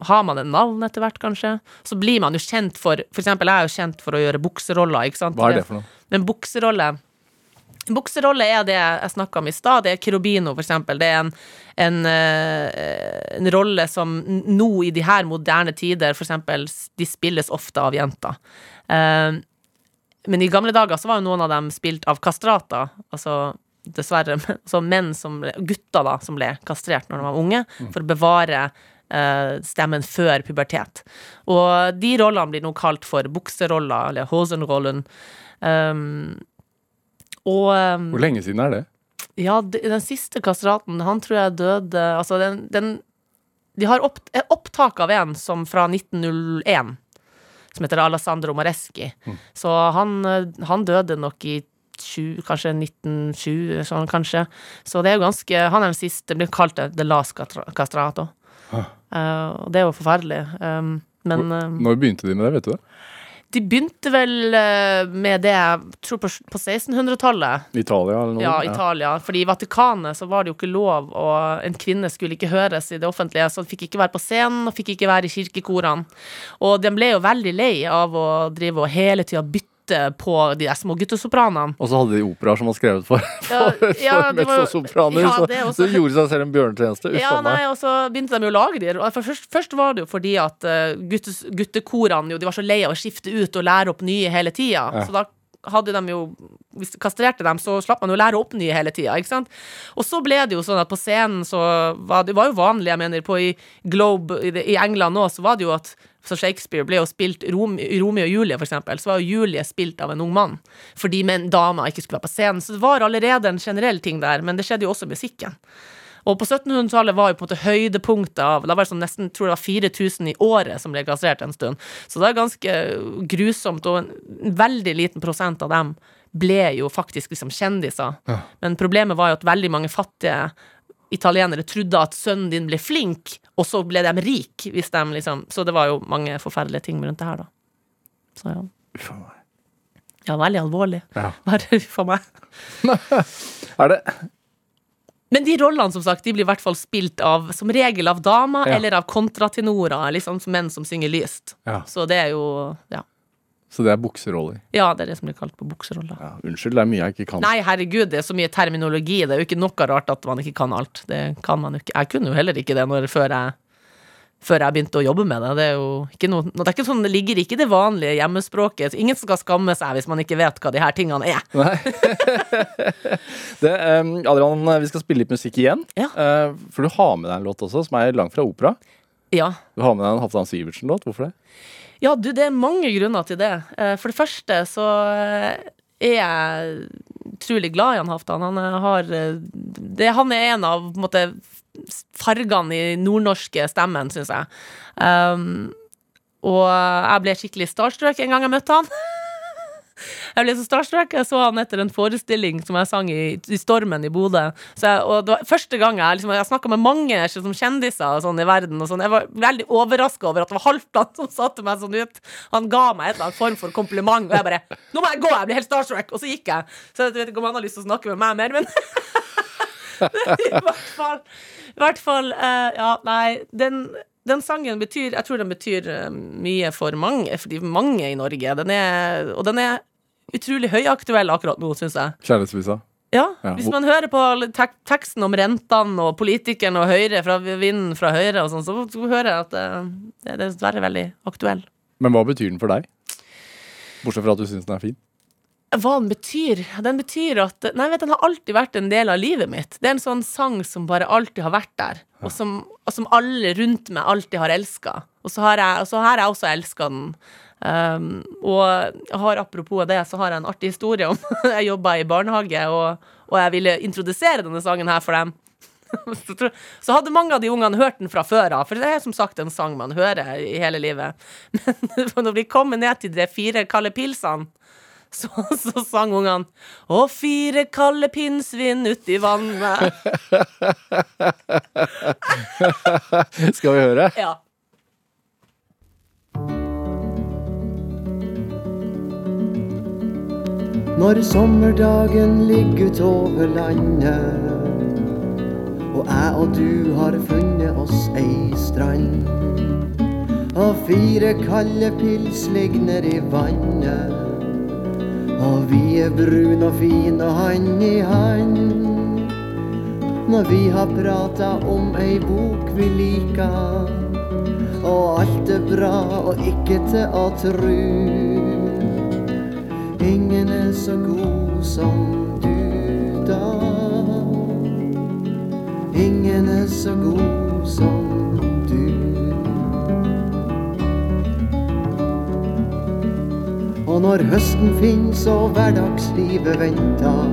har man et navn etter hvert, kanskje. Så blir man jo kjent for For eksempel, jeg er jo kjent for å gjøre bukseroller, ikke sant? Hva er det for noe? Men bukserolle Bukserolle er det jeg snakka om i stad. Det er Kirobino, for eksempel. Det er en, en, eh, en rolle som nå i de her moderne tider, for eksempel, de spilles ofte av jenter. Eh, men i gamle dager så var jo noen av dem spilt av kastrater, altså dessverre altså menn som gutter da, som ble kastrert når de var unge, for å bevare eh, stemmen før pubertet. Og de rollene blir nå kalt for bukseroller, eller hosenrollen. Um, og um, Hvor lenge siden er det? ja, den siste kastraten, han tror jeg døde Altså, den, den De har opp, opptak av en som fra 1901, som heter Alessandro Mareschi. Så han, eh, han døde nok i 20, kanskje 1920, sånn kanskje. Så det er jo ganske Han er den siste, Det blir kalt The Last Castrato. Ah. Uh, og det er jo forferdelig. Um, men um, Når begynte de med det, vet du det? De begynte vel eh, med det, jeg tror på, på 1600-tallet. Italia eller noe? Ja, Italia. Fordi i Vatikanet så var det jo ikke lov, og en kvinne skulle ikke høres i det offentlige, så hun fikk ikke være på scenen, og fikk ikke være i kirkekorene. Og de ble jo veldig lei av å drive og hele tida bytte på de der små guttesopranene. Og så hadde de operaer som var skrevet for, Ja, for, ja, for det mezzosopraner, ja, så så de gjorde seg selv en bjørnetjeneste. Uff Ja, nei, og så begynte de jo å lage de. Først, først var det jo fordi at uh, guttes, guttekorene jo, de var så lei av å skifte ut og lære opp nye hele tida. Ja. Så da hadde de jo Hvis de kastrerte dem, så slapp man jo lære opp nye hele tida. Ikke sant? Og så ble det jo sånn at på scenen så var det var jo vanlig, jeg mener, på i Globe i, i England nå, så var det jo at så Shakespeare ble jo spilt Rom, Romeo og Julie, for eksempel. Så var jo Julie spilt av en ung mann. Fordi med en dame ikke skulle være på scenen. Så det var allerede en generell ting der, men det skjedde jo også musikken. Og på 1700-tallet var jo på en måte høydepunktet av Da var det sånn nesten tror det var 4000 i året som ble kastrert en stund. Så det er ganske grusomt, og en veldig liten prosent av dem ble jo faktisk liksom kjendiser. Men problemet var jo at veldig mange fattige italienere trodde at sønnen din ble flink, og så ble de rik hvis de liksom Så det var jo mange forferdelige ting rundt det her, da. Så ja. Uff a meg. Ja, veldig alvorlig. Ja. Bare for meg. Er det Men de rollene som sagt, de blir i hvert fall spilt av som regel av damer Ja. eller av kontratenorer, liksom menn som synger lyst. Ja, Så det er jo ja. Så det er bukseroller. ja, det er det som blir kalt på bukseroller. Ja, unnskyld, det er mye jeg ikke kan. Nei, herregud, det er så mye terminologi. Det er jo ikke noe rart at man ikke kan alt. Det kan man jo ikke. Jeg kunne jo heller ikke det når, før jeg før jeg begynte å jobbe med det. Det er jo ikke noe, det er ikke sånn, det ligger ikke i det vanlige hjemmespråket. Ingen skal skamme seg hvis man ikke vet hva de her tingene er. Nei. det, um, Adrian, vi skal spille litt musikk igjen. Ja. Uh, for du har med deg en låt også, som er langt fra opera. Ja. Du har med deg en Halvdan Sivertsen-låt. Hvorfor det? Ja, du, det er mange grunner til det. Eh, For det første så eh, er jeg utrolig glad i han Halvdan. Han eh, har det, Han er en av på en måte, fargene i nordnorske stemmen, syns jeg. Um, og jeg ble skikkelig starstruck en gang jeg møtte han. Jeg ble så starstruck. Jeg så han etter en forestilling som jeg sang i, i Stormen i Bodø. Og det var første gang jeg liksom, Jeg snakka med mange sånn, kjendiser sånn, i verden. Og sånn. Jeg var veldig overraska over at det var Halvdan som satte meg sånn ut. Han ga meg et eller annet form for kompliment, og jeg bare 'Nå må jeg gå! Jeg blir helt starstruck!' Og så gikk jeg. Så jeg vet ikke om han har lyst til å snakke med meg mer, men I hvert fall, i hvert fall uh, Ja, nei, den den sangen betyr Jeg tror den betyr eh, mye for mange, for de mange i Norge. Den er, og den er utrolig høyaktuell akkurat nå, syns jeg. Kjærlighetsvisa. Ja, Ja, Hvis man hører på tek teksten om rentene og politikeren og Høyre fra vinden fra Høyre og sånn, så hører jeg at eh, det er dessverre veldig aktuell. Men hva betyr den for deg? Bortsett fra at du syns den er fin. Hva den betyr? Den betyr at Nei, vet, den har alltid vært en del av livet mitt. Det er en sånn sang som bare alltid har vært der, og som, og som alle rundt meg alltid har elska. Og så har jeg, og har jeg også elska den. Um, og har, apropos det, så har jeg en artig historie om Jeg jobba i barnehage, og, og jeg ville introdusere denne sangen her for dem. Så hadde mange av de ungene hørt den fra før av, for det er som sagt en sang man hører i hele livet. Men når vi kommer ned til de fire kalde pilsene, så, så sang ungene 'Å, fire kalde pinnsvin uti vannet. Skal vi høre? Ja. Når sommerdagen ligger utover landet Og jeg og du har funnet oss ei strand Og fire kalde pils ligger ned i vannet Og vi er brun og fin og hand i hand Når vi har prata om ei bok vi liker, og alt er bra og ikke til å tru. Ingen er så god som du, da. Ingen er så god som Og når høsten finnes og hverdagslivet venter,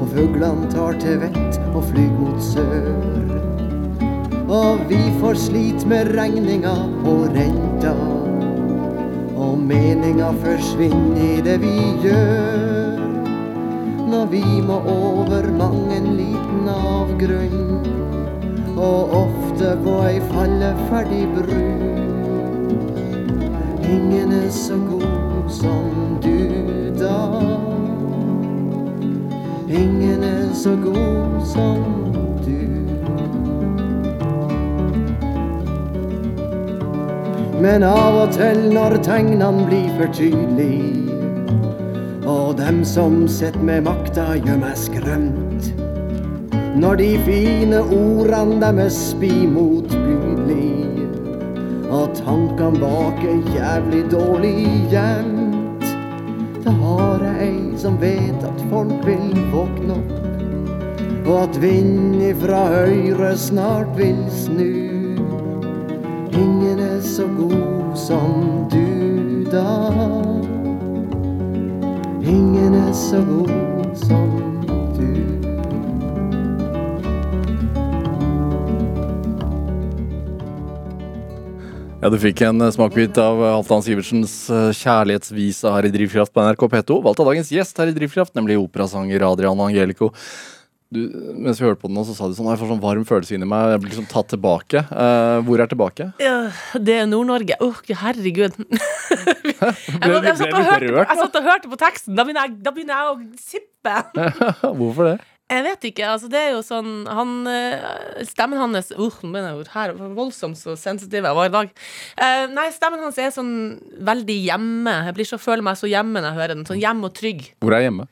og fuglene tar til vett og flyr mot sør, og vi får slit med regninga og renta, og meninga forsvinner i det vi gjør, når vi må over mang en liten avgrunn, og ofte på ei falleferdig bru. Ingen er så god som du da. Ingen er så god som du. Men av og til når tegnene blir for tydelige, og dem som sitter med makta gjør meg skremt. Når de fine ordene deres motbydelige og tankene bak er jævlig dårlig jevnt. Da har jeg ei som vet at folk vil våkne opp, og at vind ifra høyre snart vil snu. Ingen er så god som du, da. Ingen er så god Ja, Du fikk en eh, smakbit av eh, Halvdan Sivertsens eh, kjærlighetsvise her i Drivkraft på NRK P2. Valgt av dagens gjest her i Drivkraft, nemlig operasanger Adrian Angelico. Du, mens vi hørte på den så sa du sånn Jeg får sånn varm følelse inni meg. Jeg blir liksom tatt tilbake. Eh, hvor er tilbake? Ja, det er Nord-Norge. Åh, herregud. jeg, Ble, jeg, jeg satt og hørte på teksten. Da begynner jeg, da begynner jeg å sippe. Hvorfor det? Jeg vet ikke. altså Det er jo sånn han, eh, Stemmen hans uh, ble jeg her voldsomt så sensitiv jeg var i dag. Uh, nei, stemmen hans er sånn veldig hjemme. Jeg blir så, føler meg så hjemme når jeg hører den. Sånn hjem og trygg. Hvor er jeg hjemme?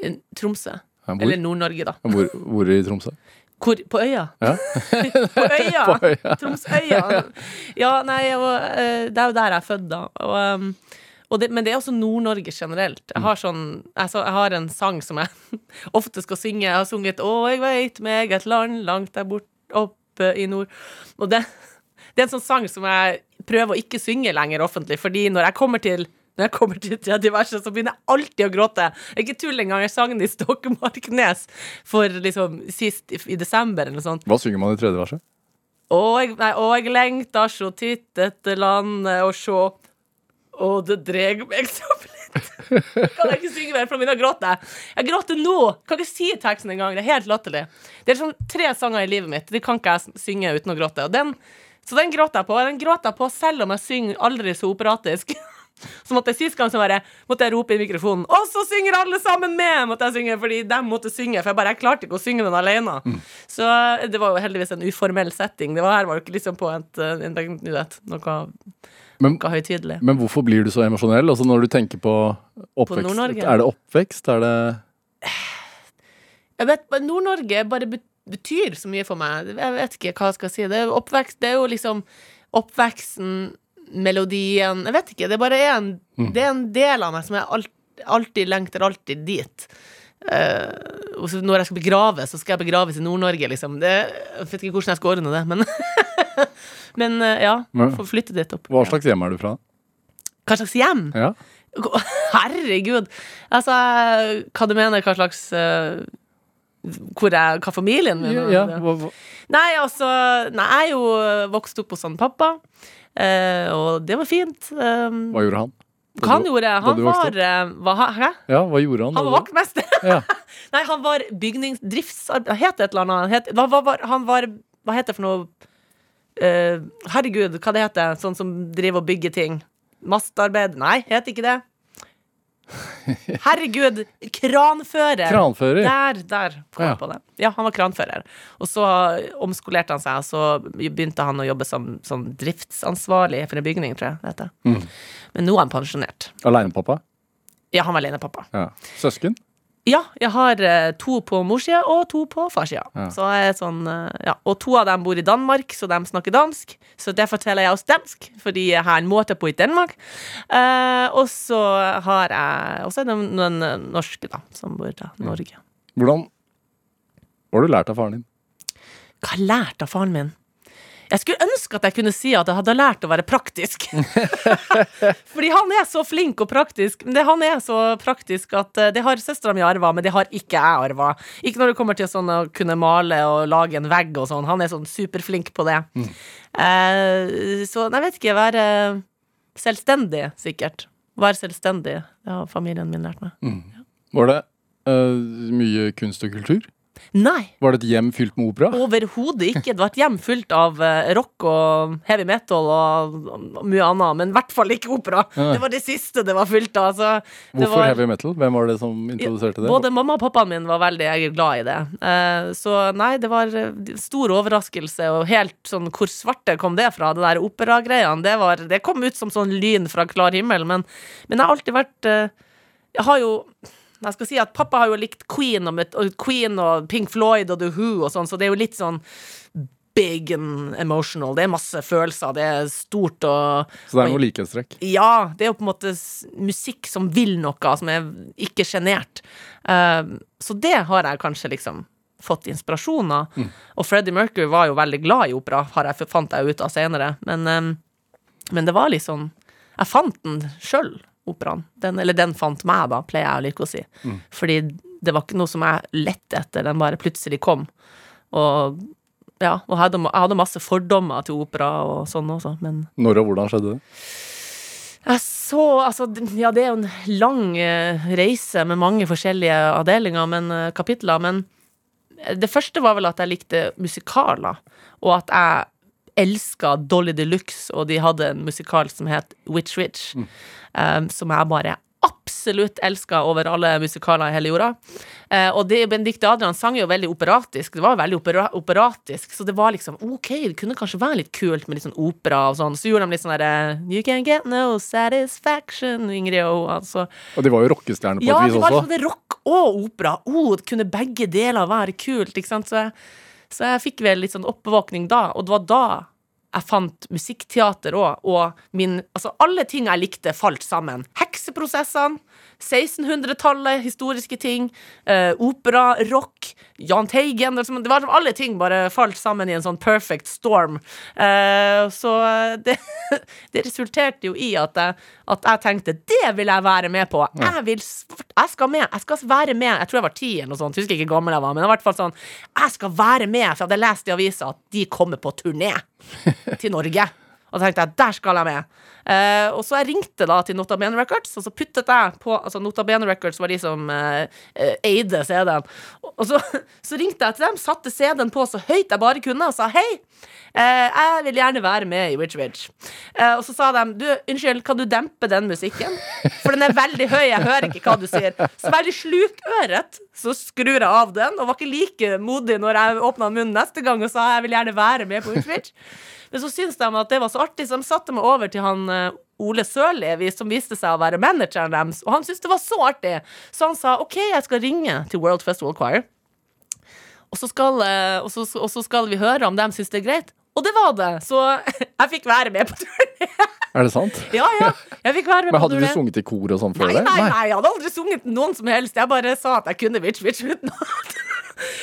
Eh, Tromsø. Ja, Eller Nord-Norge, da. hvor, hvor i Tromsø? Hvor, på øya? Ja. på øya! På øya. Tromsøya. Ja, nei, og, uh, det er jo der jeg er født, da. Og, um, det, men det er også Nord-Norge generelt. Jeg har, sånn, altså, jeg har en sang som jeg ofte skal synge. Jeg har sunget 'Å, jeg veit meg et land langt der bort oppe i nord'. Og det, det er en sånn sang som jeg prøver å ikke synge lenger offentlig, fordi når jeg kommer til når jeg kommer til tredje verset, så begynner jeg alltid å gråte. Ikke tull engang. Jeg sang den i Stokmarknes for liksom sist i, i desember eller noe sånt. Hva synger man i tredje verset? Å, jeg, nei, og jeg lengtar så titt etter landet og sjå, og det dreg meg så blitt. Kan jeg ikke synge mer, for da begynner jeg å gråte. Jeg gråter nå! Kan ikke si teksten engang. Det er helt latterlig. Det er sånn tre sanger i livet mitt. De kan ikke jeg synge uten å gråte. Den, så den gråter jeg på. Og Den gråter jeg på selv om jeg synger aldri så operatisk. Så måtte jeg Sist gang så bare måtte jeg rope i mikrofonen Og så synger alle sammen med! Måtte jeg synge Fordi de måtte synge, for jeg bare jeg klarte ikke å synge den alene. Så det var jo heldigvis en uformell setting. Det var her var jo ikke liksom på et, en, en, en, vet, noe, Men, noe høytidelig. men hvorfor blir du så emosjonell? Altså når du tenker på oppvekst. Nord-Norge? er det oppvekst? Er det Jeg vet, Nord-Norge bare betyr så mye for meg. Jeg vet ikke hva jeg skal si. Det er, oppvekst, det er jo liksom oppveksten, melodien Jeg vet ikke. Det bare er en, det er en del av meg som jeg alltid, alltid lengter alltid dit. Uh, når jeg skal begraves, så skal jeg begraves i Nord-Norge, liksom. Det, jeg vet ikke hvordan jeg skal ordne det, men Men eh, ja, får få flytte dit opp. Hva slags hjem er du fra? Hva slags hjem? Ja? Herregud! Altså, hva du mener, hva slags uh, hvor jeg, Hva familien min Ja, er? ja, hva, hva? Nei, altså Nei, jeg er jo vokst opp hos han pappa, uh, og det var fint. Um, hva gjorde han? Hva han gjorde? Han var, hva, Hæ? Ja, hva gjorde han? Han var vaktmester! Ja. Nei, han var bygningsdriftsarbeider... Het det et eller annet? Het, hva, var- han var Hva heter det for noe Eh, Herregud, hva det heter Sånn som driver og bygger ting. Mastarbeid? Nei, heter ikke det. Herregud! Kranfører! Kranfører? Der, der kom Ja. på det. Ja, han var kranfører. Og så omskolerte han seg, og så begynte han å jobbe som, som driftsansvarlig for en bygning, tror jeg det heter. Mm. Men nå er han pensjonert. Alenepappa? Ja, han var alenepappa. Ja. Søsken? Ja, jeg har eh, to på morssida og to på farssida. Ja. Er sånn, eh, ja. Og to av dem bor i Danmark, så de snakker dansk. Så det forteller jeg også dansk, fordi jeg har en måte på i Danmark. Eh, og så har jeg Og så er noen eh, norske, da, som bor i Norge. Hvordan Hva har du lært av faren din? Hva har jeg lært av faren min? Jeg skulle ønske at jeg kunne si at jeg hadde lært å være praktisk. Fordi han er så flink og praktisk. Men det, han er så praktisk at eh, det har søstera mi arva, men det har ikke jeg arva. Ikke når det kommer til sånn å kunne male og lage en vegg og sånn. Han er sånn superflink på det. Eh, så jeg vet ikke, være selvstendig, sikkert. Være selvstendig. Det har familien min lært meg. Var det uh, mye kunst og kultur? Nei. Var det et hjem fylt med opera? Overhodet ikke. Det var et hjem fullt av eh, rock og heavy metal og mye annet, men i hvert fall ikke opera. Nei. Det var det siste det var fylt av. Så det Hvorfor var, heavy metal? Hvem var det som introduserte det? Både mamma og pappaen min var veldig glad i det. Eh, så nei, det var eh, stor overraskelse, og helt sånn Hvor svarte kom det fra, det der operagreiene? Det, var- det kom ut som sånn lyn fra klar himmel, men, men jeg har alltid vært Jeg har jo jeg skal si at Pappa har jo likt Queen og, Queen og Pink Floyd og The Who og sånn, så det er jo litt sånn big and emotional. Det er masse følelser, det er stort og Så det er noe likhetstrekk? ja, det er jo på en måte musikk som vil noe, som er ikke sjenert. Uh, så det har jeg kanskje liksom fått inspirasjon av. Og Freddie Mercury var jo veldig glad i opera, har jeg, fant jeg ut av senere. Men, eh, men det var liksom Jeg fant den sjøl, operaen. Den, eller den fant meg, da, pleier jeg å like å si. Fordi det var ikke noe som jeg lette etter, den bare plutselig kom. Og ja, og jeg hadde, jeg hadde masse fordommer til opera og sånn også, men Når og hvordan skjedde det? jeg så Altså, ja, det er jo en lang eh, reise med mange forskjellige avdelinger, men eh, kapitler, men det første var vel at jeg likte musikaler, og at jeg elska Dolly de Luxe, og de hadde en musikal som het Witch Witch, eh, som jeg bare absolutt elska over alle musikaler i hele jorda. Eh, og det, Benedicte Adrian sang jo veldig operatisk. Det var veldig opera, operatisk, så det var liksom OK, det kunne kanskje være litt kult med litt sånn opera og sånn. Så gjorde de litt sånn derre You can get no satisfaction, Ingrid og altså. Og de var jo rockestjerner på Ja, et det vis var liksom det rock og opera. Oh, det kunne begge deler være kult, ikke sant. Så jeg, så jeg fikk vel litt sånn oppvåkning da, og det var da jeg fant musikkteater òg, og min Altså, alle ting jeg likte, falt sammen. Hekseprosessene, 1600-tallet, historiske ting, eh, opera, rock, Jahn Teigen liksom, Det var som alle ting bare falt sammen i en sånn perfect storm. Eh, så det, det resulterte jo i at jeg, at jeg tenkte det vil jeg være med på. Jeg, vil, jeg skal med. Jeg skal være med. Jeg tror jeg var ti eller noe sånt. Husker ikke gammel jeg var, men i hvert fall sånn Jeg skal være med, for jeg hadde lest i avisa at de kommer på turné til Norge. Og da tenkte jeg, der skal jeg med. Eh, og så jeg ringte da til Nota Bene Records, og så puttet jeg på Altså Nota Bene Records var de som eh, eh, eide CD-en. Og så, så ringte jeg til dem, satte CD-en på så høyt jeg bare kunne, og sa hei. eh, jeg vil gjerne være med i Witch Witch. Eh, og så sa de du, unnskyld, kan du dempe den musikken? For den er veldig høy, jeg hører ikke hva du sier. Så veldig slukøret så skrur jeg av den, og var ikke like modig når jeg åpna munnen neste gang og sa jeg vil gjerne være med på Witch. Men så syntes de at det var så artig, så de satte meg over til han eh, Ole Sørli, som viste seg å være manageren deres, og han syntes det var så artig. Så han sa OK, jeg skal ringe til World Festival Choir, og så skal, eh, og så, og så skal vi høre om de syns det er greit. Og det var det! Så jeg fikk være med på turné. Er det sant? Ja, ja. Jeg fikk være med Men på hadde du sunget i kor og sånn før Nei, det? nei, nei, jeg hadde aldri sunget noen som helst. Jeg bare sa at jeg kunne Witch Witch uten at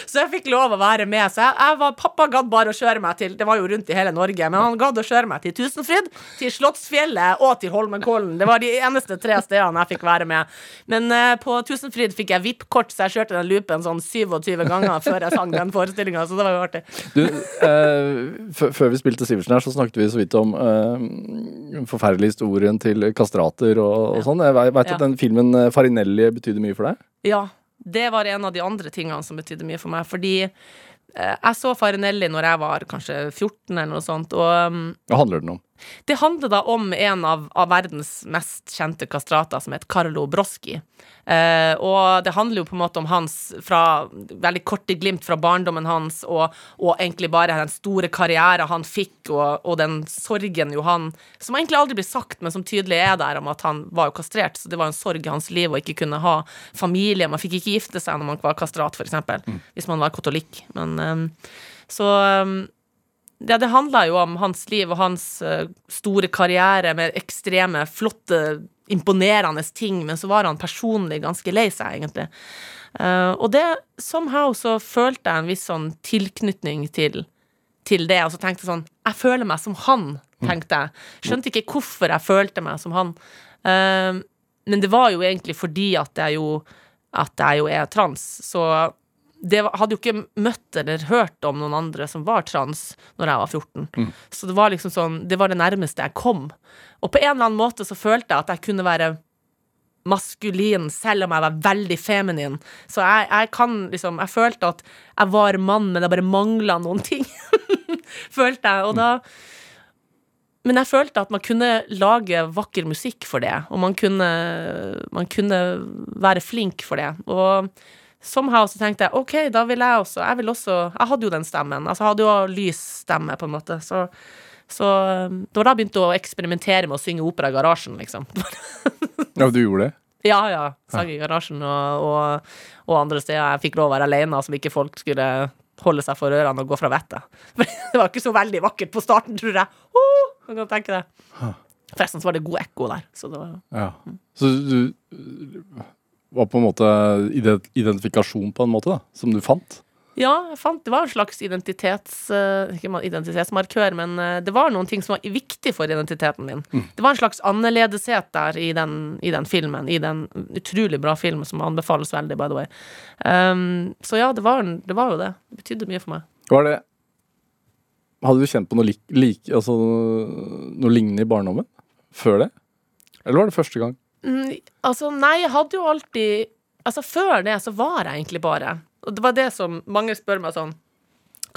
Så jeg fikk lov å være med. Så jeg, jeg var, pappa gadd bare å kjøre meg til Det var jo rundt i hele Norge, men han gadd å kjøre meg til Tusenfryd, til Slottsfjellet og til Holmenkollen. Det var de eneste tre stedene jeg fikk være med. Men uh, på Tusenfryd fikk jeg VIP-kort, så jeg kjørte den loopen sånn 27 ganger før jeg sang den forestillinga, så det var jo artig. Du, uh, før- vi spilte Sivertsen her, så snakket vi så vidt om eh, den forferdelige historien til kastrater og, og sånn. Jeg vet Ja. at den filmen eh, Farinelli betydde mye for deg. Ja, det var en av de andre tingene som betydde mye for meg. Fordi eh, jeg så Farinelli når jeg var kanskje 14 eller noe sånt. Og um, Hva handler den om? Det handler da om en av, av verdens mest kjente kastrater, som heter Carlo Broschi. Eh, og det handler jo på en måte om hans fra veldig korte glimt fra barndommen hans, og, og egentlig bare den store karrieren han fikk, og, og den sorgen jo han Som egentlig aldri blir sagt, men som tydelig er der, om at han var jo kastrert, så det var en sorg i hans liv å ikke kunne ha familie. Man fikk ikke gifte seg når man var kastrat, f.eks., eksempel hvis man var katolikk. Men eh, så eh, ja, det handla jo om hans liv og hans eh, store karriere med ekstreme, flotte, imponerende ting, men så var han personlig ganske lei seg, egentlig. Eh, og det somehow så følte jeg en viss sånn tilknytning til, til det, og så tenkte jeg sånn Jeg føler meg som han, tenkte jeg. Skjønte ikke hvorfor jeg følte meg som han. Eh, men det var jo egentlig fordi at jeg jo at jeg jo er trans, så det hadde jo ikke møtt eller hørt om noen andre som var trans når jeg var 14. Så det var liksom sånn Det var det nærmeste jeg kom. Og på en eller annen måte så følte jeg at jeg kunne være maskulin selv om jeg var veldig feminin. Så jeg, jeg kan liksom Jeg følte at jeg var mann, men jeg bare mangla noen ting. følte jeg. Og da men jeg følte at man kunne lage vakker musikk for det, og man kunne, man kunne være flink for det. Og somehow så tenkte jeg OK, da vil jeg også Jeg vil også Jeg hadde jo den stemmen. Altså, jeg hadde jo lys stemme, på en måte. Så, så det var da jeg begynte å eksperimentere med å synge opera i garasjen, liksom. Ja, du gjorde det? Ja, ja. Sang i garasjen og, og, og andre steder. Jeg fikk lov å være alene, som ikke folk skulle holde seg for ørene og gå fra vettet. For det var ikke så veldig vakkert på starten, tror jeg. Oh, jeg kan tenke det. Forresten så var det god ekko der. Så det var Ja. Så du var på en måte identifikasjon på en måte, da, som du fant? Ja, jeg fant det var en slags identitets, eh, ikke identitetsmarkør, men eh, det var noen ting som var viktig for identiteten min. Det var en slags annerledeshet der i den, i den filmen, i den utrolig bra filmen som anbefales veldig, by the way. Um, så ja, det var, det var jo det. Det betydde mye for meg. Var det Hadde du kjent på noe, lik, lik, altså, noe lignende i barndommen? Før det? Eller var det første gang? Mm, altså, nei, jeg hadde jo alltid Altså, før det så var jeg egentlig bare Og det var det som mange spør meg sånn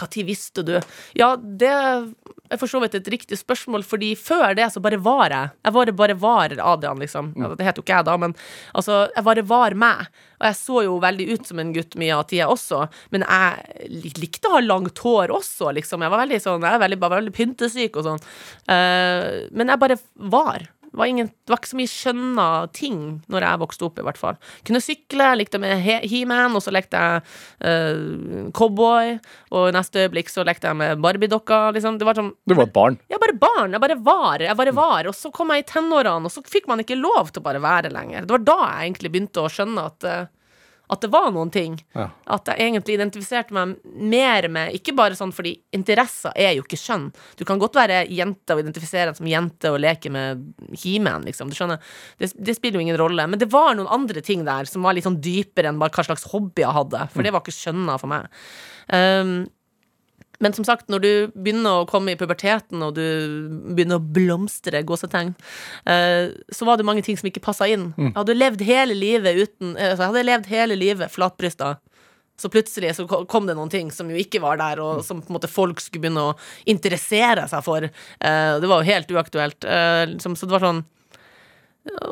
Når visste du? Ja, det er for så vidt et riktig spørsmål, fordi før det så bare var jeg. Jeg bare, bare var Adrian, liksom. Ja, Det het jo ikke jeg da, men altså, jeg bare var meg. Og jeg så jo veldig ut som en gutt mye av tida også, men jeg lik- likte å ha langt hår også, liksom. Jeg var veldig sånn, jeg var veldig, bare veldig pyntesyk og sånn. Uh, men jeg bare var. Var, ingen, det var ikke så mye skjønna ting når jeg vokste opp, i hvert fall. Kunne sykle, likte med He- He-Man, og så lekte jeg uh, cowboy, og i neste øyeblikk så lekte jeg med Barbie-dokka, liksom. Det var sånn Du var et barn. jeg bare barn, jeg bare var, jeg bare var. Og så kom jeg i tenårene, og så fikk man ikke lov til å bare være lenger. Det var da jeg egentlig begynte å skjønne at, eh, at det var noen ting. Ja. At jeg egentlig identifiserte meg mer med Ikke bare sånn fordi interesser er jo ikke skjønn. Du kan godt være jente og identifisere deg som jente og leke med He-Man, liksom. Du skjønner? Det, det spiller jo ingen rolle. Men det var noen andre ting der som var litt sånn dypere enn bare hva slags hobby jeg hadde. For det var ikke skjønna for meg. Um, men som sagt, når du begynner å komme i puberteten, og du begynner å blomstre, gåsetegn, eh, så var det mange ting som ikke passa inn. Jeg hadde levd hele livet uten eh, altså, Jeg hadde levd hele livet flatbrysta. Så plutselig så kom det noen ting som jo ikke var der, og som på en måte folk skulle begynne å interessere seg for. Eh, det var jo helt uaktuelt. Liksom, så det var sånn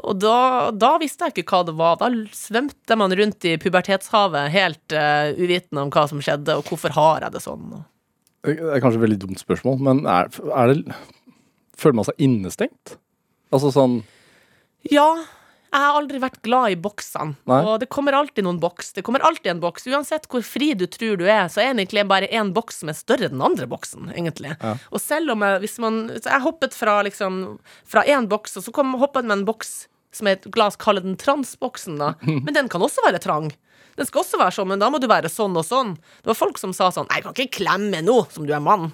og da, da visste jeg ikke hva det var. Da svømte man rundt i pubertetshavet helt uh, uvitende om hva som skjedde, og hvorfor har jeg det sånn. Og Det er kanskje et veldig dumt spørsmål, men er, er det Føler man seg innestengt? Altså sånn Ja, jeg har aldri vært glad i boksene. Nei. Og det kommer alltid noen boks. Det kommer alltid en boks. Uansett hvor fri du tror du er, så er det egentlig bare én boks som er større enn den andre boksen, egentlig. Ja. Og selv om jeg, hvis man Så jeg hoppet fra liksom Fra én boks, og så kom, hoppet med en boks som er et glass, kaller den transboksen, da. Men den kan også være trang. Den skal også være sånn, men da må du være sånn og sånn. Det var folk som sa sånn Nei, jeg kan ikke klemme nå som du er mann.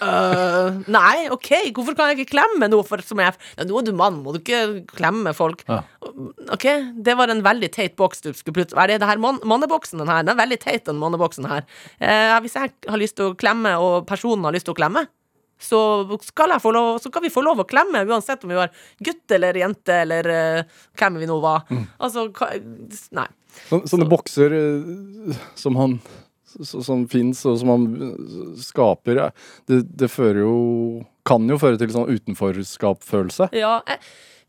Uh, nei, OK, hvorfor kan jeg ikke klemme noe for, som jeg, ja, Nå er du mann, må du ikke klemme folk. Ja. OK, det var en veldig teit boks du skulle plutselig Er det det her man, manneboksen, den her? Den er veldig teit, den manneboksen her. Uh, hvis jeg har lyst til å klemme, og personen har lyst til å klemme, så lov, så kan vi få lov å klemme, uansett om vi var gutt eller jente eller uh, hvem vi nå var. Altså, hva, nei. Sånne, så. bokser eh, som han Som fins, og som han eh, skaper, det, det fører jo kan jo føre til sånn utenforskapsfølelse. Ja, jeg,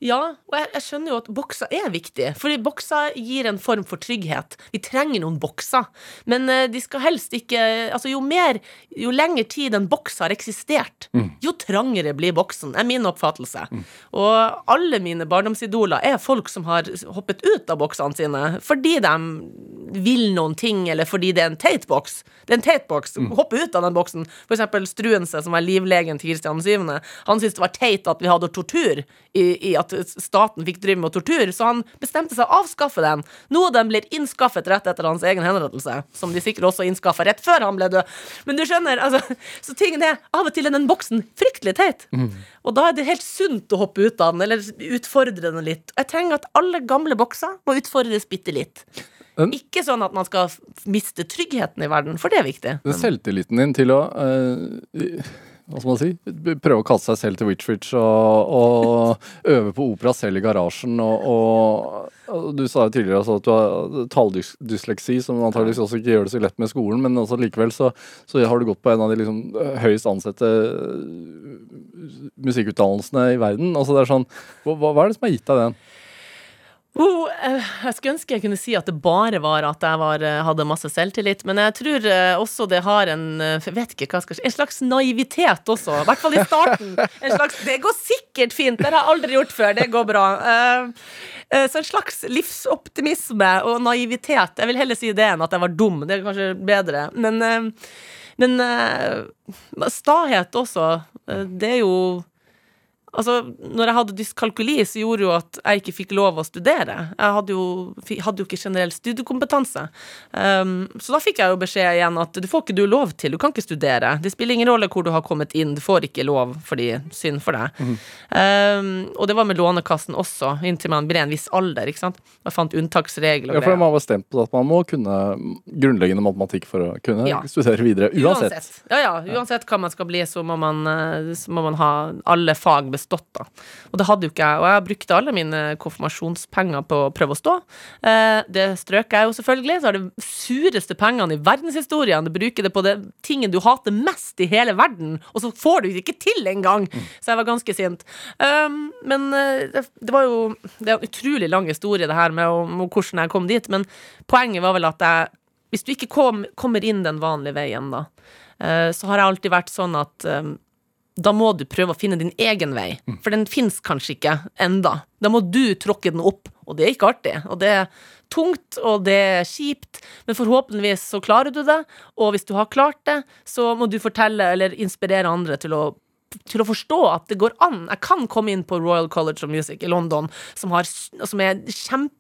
ja, og jeg, jeg skjønner jo at bokser er viktig, fordi bokser gir en form for trygghet. Vi trenger noen bokser, men eh, de skal helst ikke Altså, jo mer, jo lengre tid en boks har eksistert, jo trangere blir boksen, er min oppfattelse. Og alle mine barndomsidoler er folk som har hoppet ut av boksene sine fordi de vil noen ting, eller fordi det er en teit boks. Det er en teit boks. Hoppe ut av den boksen. For eksempel Struense, som var livlegen til Kristian 7., han syntes det var teit at vi hadde tortur, i, i at staten fikk drive med tortur, så han bestemte seg å avskaffe den. Noe den blir innskaffet rett etter hans egen henrettelse, som de sikkert også innskaffa rett før han ble død. Men du skjønner, altså, så tingen er, av og til er den boksen fryktelig teit. Og da er det helt sunt å hoppe ut av den, eller utfordre den litt. Jeg trenger at alle gamle bokser må utfordres bitte litt. Um, Ikke sånn at man skal miste tryggheten i verden, for det er viktig. Selvtilliten din til å eh, hva skal man si? Prøve å kaste seg selv til Witch Witch og, og øve på opera selv i garasjen. Og, og, Du sa jo tidligere altså at du har talldysleksi, som antakeligvis også ikke gjør det så lett med skolen, men altså likevel så, så har du gått på en av de liksom høyest ansette eh, musikkutdannelsene i verden. Altså det er sånn, hva, hva er det som har gitt deg den? Oh, eh, jeg skulle ønske jeg kunne si at det bare var at jeg var, eh, hadde masse selvtillit, men jeg tror eh, også det har en vet ikke hva skal si En slags naivitet også, i hvert fall i starten. En slags, det går sikkert fint, det har jeg aldri gjort før, det går bra. Så en slags livsoptimisme og naivitet. Jeg vil heller si det enn at jeg var dum, det er kanskje bedre. Men, men stahet også, det er jo Altså, når jeg hadde dyskalkuli, så gjorde jo at jeg ikke fikk lov å studere. Jeg hadde jo, hadde jo ikke generell studiekompetanse. Um, så da fikk jeg jo beskjed igjen at du får ikke du lov til, du kan ikke studere. Det spiller ingen rolle hvor du har kommet inn, du får ikke lov fordi synd for deg. um, og det var med Lånekassen også, inntil man ble en viss alder, ikke sant. Jeg fant unntaksregler Ja, for. Man var stemt på at man må kunne grunnleggende matematikk for å kunne Ja. studere videre. Uansett. Ja, ja, uansett hva man skal bli, så må man, eh, så må man ha alle fag bestått, da. Og det hadde jo ikke jeg, og jeg brukte alle mine konfirmasjonspenger på å prøve å stå. Eh, det strøk jeg jo selvfølgelig, så er det sureste pengene i verdenshistorien. Du bruker det på det tingen du hater mest i hele verden, og så får du det ikke til engang! Så jeg var ganske sint. Um, men eh, det, var jo Det er en utrolig lang historie, det her med, hvordan jeg kom dit, men poenget var vel at jeg hvis du ikke kom, kommer inn den vanlige veien, da, eh, så har jeg alltid vært sånn at eh, da må du prøve å finne din egen vei, for den fins kanskje ikke enda. Da må du tråkke den opp, og det er ikke artig. Og det er tungt, og det er kjipt, men forhåpentligvis så klarer du det. Og hvis du har klart det, så må du fortelle eller inspirere andre til å til å forstå at det går an. Jeg kan komme inn på Royal College of Music i London, som, har, som er kjempe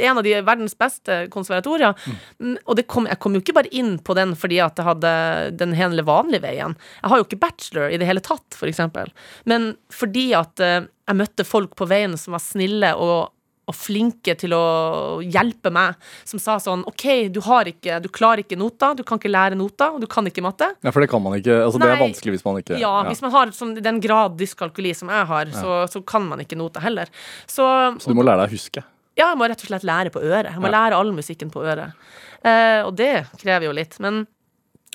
en av de verdens beste konservatorier. Mm, Og det kom, jeg kom jo ikke bare inn på den fordi at jeg hadde den hele vanlige veien. Jeg har jo ikke bachelor i det hele tatt, for eksempel. Men fordi at eh, jeg møtte folk på veien som var snille og og flinke til å hjelpe meg, som sa sånn OK, du har ikke Du klarer ikke nota, du kan ikke lære nota, og du kan ikke matte. Ja, for det kan man ikke. Altså, det er vanskelig hvis man ikke Ja, hvis man har sånn, den grad dyskalkuli som jeg har, så, så kan man ikke nota heller. Så, Så du må lære deg å huske. ja, jeg må rett og slett lære på øret. Jeg må Ja. lære all musikken på øret. Eh, og det krever jo litt. Men,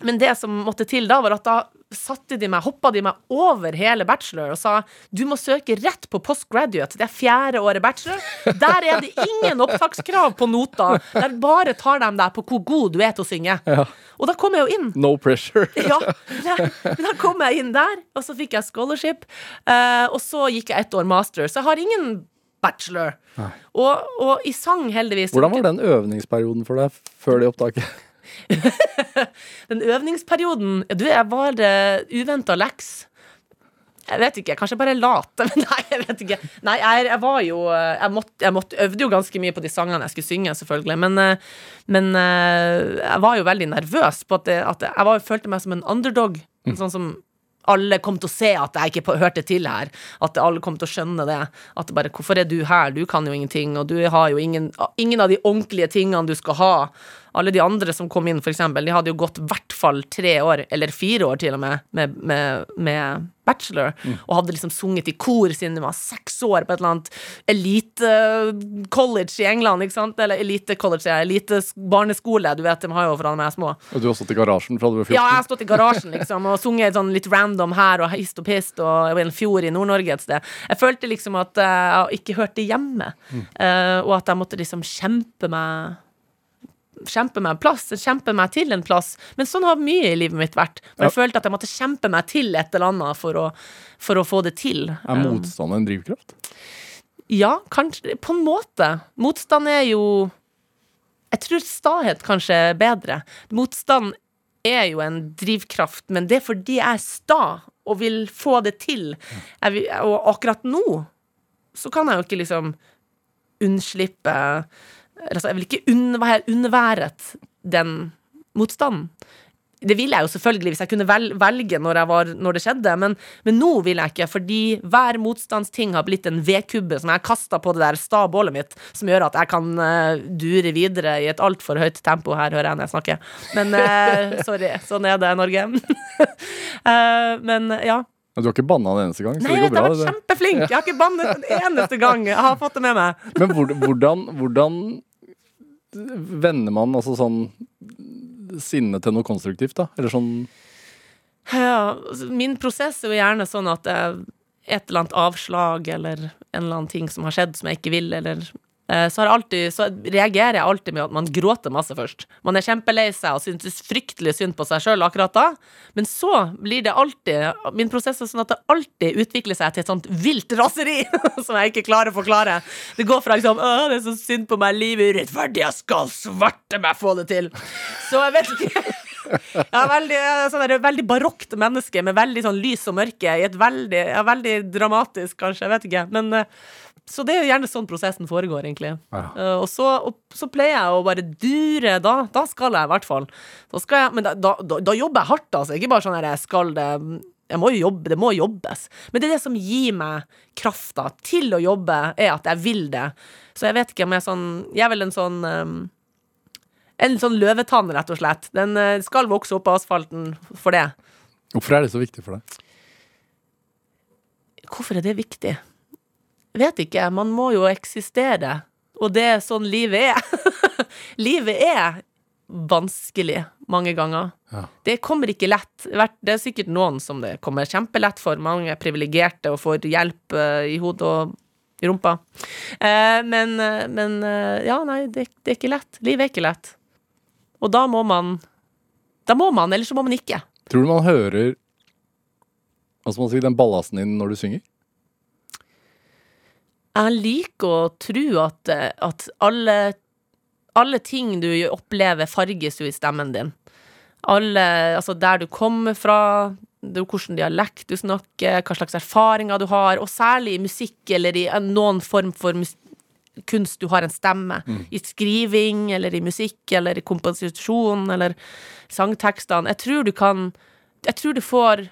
men det som måtte til da, var at da satte de meg, hoppa de meg over hele bachelor og sa du må søke rett på postgraduate. Det er fjerde året bachelor. Der er det ingen opptakskrav på nota. Der bare tar de deg på hvor god du er til å synge. Og da kom jeg jo inn. No pressure. Ja, da, da kom jeg inn der, og så fikk jeg scholarship. Uh, og så gikk jeg ett år master, så jeg har ingen bachelor. Og, og i sang, heldigvis Hvordan var den øvningsperioden for deg før det opptaket? Den øvningsperioden Du, jeg var uh, uventa leks. Jeg vet ikke, kanskje bare lat. Men nei, jeg vet ikke. Nei, jeg, jeg var jo eh, jeg, måtte, jeg måtte, øvde jo ganske mye på de sangene jeg skulle synge, selvfølgelig. Men, eh, men eh, jeg var jo veldig nervøs på at, det, at jeg var, følte meg som en underdog. Sånn som alle kom til å se at jeg ikke hørte til her. At alle kom til å skjønne det. At bare, Hvorfor er du her? Du kan jo ingenting. Og du har jo ingen, ingen av de ordentlige tingene du skal ha. Alle de andre som kom inn, for eksempel, de hadde jo gått i hvert fall tre år, eller fire år til og med, med, med, med bachelor, og hadde liksom sunget i kor siden de var seks år på et eller annet elite-college i England, ikke sant? Eller elite-college, elite-barneskole, du vet, de har jo fra de er små. Og du har stått i garasjen fra du var 14? Ja, jeg har stått i garasjen liksom og sunget sånn litt random her og hist og pist og i en fjord i Nord-Norge et sted. Jeg følte liksom at eh, jeg ikke hørte hjemme, mm. og at jeg måtte liksom kjempe meg Kjempe meg en plass, kjempe meg til en plass. Men sånn har mye i livet mitt vært. For jeg Ja. følte at jeg måtte kjempe meg til et eller annet for å, for å få det til. Er motstand en drivkraft? ja, kanskje På en måte. Motstand er jo Jeg tror stahet kanskje er bedre. Motstand er jo en drivkraft, men det er fordi jeg er sta og vil få det til. Vil, og akkurat nå så kan jeg jo ikke liksom unnslippe altså, Jeg vil ikke underværet unnværet den motstanden. Det ville jeg jo selvfølgelig hvis jeg kunne velge når, var, når det skjedde, men, men nå vil jeg ikke, fordi hver motstandsting har blitt en vedkubbe som jeg har kasta på det der sta bålet mitt, som gjør at jeg kan uh, dure videre i et altfor høyt tempo. Her hører jeg når jeg snakker. Men uh, sorry, sånn er det, Norge. uh, men ja. Men Du har ikke banna en eneste gang, så Nei, jeg vet, jeg har vært kjempeflink. Jeg har ikke bannet en eneste gang. Jeg har fått det med meg. Men hvordan, hvordan vender man altså sånn sinne til noe konstruktivt, da? Eller sånn Ja, altså, min prosess er jo gjerne sånn at et eller annet avslag eller en eller annen ting som har skjedd som jeg ikke vil, eller så, har alltid, så reagerer jeg alltid med at man gråter masse først. Man er kjempelei seg og synes fryktelig synd på seg sjøl akkurat da. Men så blir det alltid Min prosess er sånn at det alltid utvikler seg til et sånt vilt raseri som jeg ikke klarer å forklare. Det går fra liksom Å, det er så synd på meg, livet er urettferdig, jeg skal svarte meg få det til. Så jeg vet ikke. Jeg er veldig, sånn der, veldig barokt menneske med veldig sånn lys og mørke. I et veldig, veldig dramatisk, kanskje. Jeg vet ikke. Men, eh, så det er jo gjerne sånn prosessen foregår, egentlig. Ja. Uh, og, så, og så pleier jeg å bare dure. Da, da skal jeg i hvert fall. Da skal jeg, men da, da, da, jobber jeg hardt, altså. Ikke bare sånn her jeg skal det jeg må jo jobbe, Det må jobbes. Men det er det som gir meg krafta til å jobbe, er at jeg vil det. Så jeg vet ikke om jeg er sånn Jeg er vel en sånn um, en sånn løvetann, rett og slett. Den eh, skal vokse opp av asfalten for det. Hvorfor er det så viktig for deg? Hvorfor er det viktig? Vet ikke. Man må jo eksistere. Og det er sånn livet er. livet er vanskelig mange ganger. Ja. Det kommer ikke lett. Det er sikkert noen som det kommer kjempelett for. Mange er privilegerte og får hjelp eh, i hodet og i rumpa. Eh, men, eh, men ja, nei, det, det er ikke lett. Livet er ikke lett. Og da må man Da må man, eller så må man ikke. Tror du man hører skal man si, den ballasten din når du synger? Jeg liker å tro at, at alle, alle ting du opplever, farges jo i stemmen din. Alle, altså der du kommer fra, jo hvilken dialekt du snakker, hva slags erfaringer du har, og særlig i musikk eller i noen form for kunst du har en stemme. I skriving, eller i musikk, eller i komposisjon, eller sangtekstene. Jeg tror du kan Jeg tror du får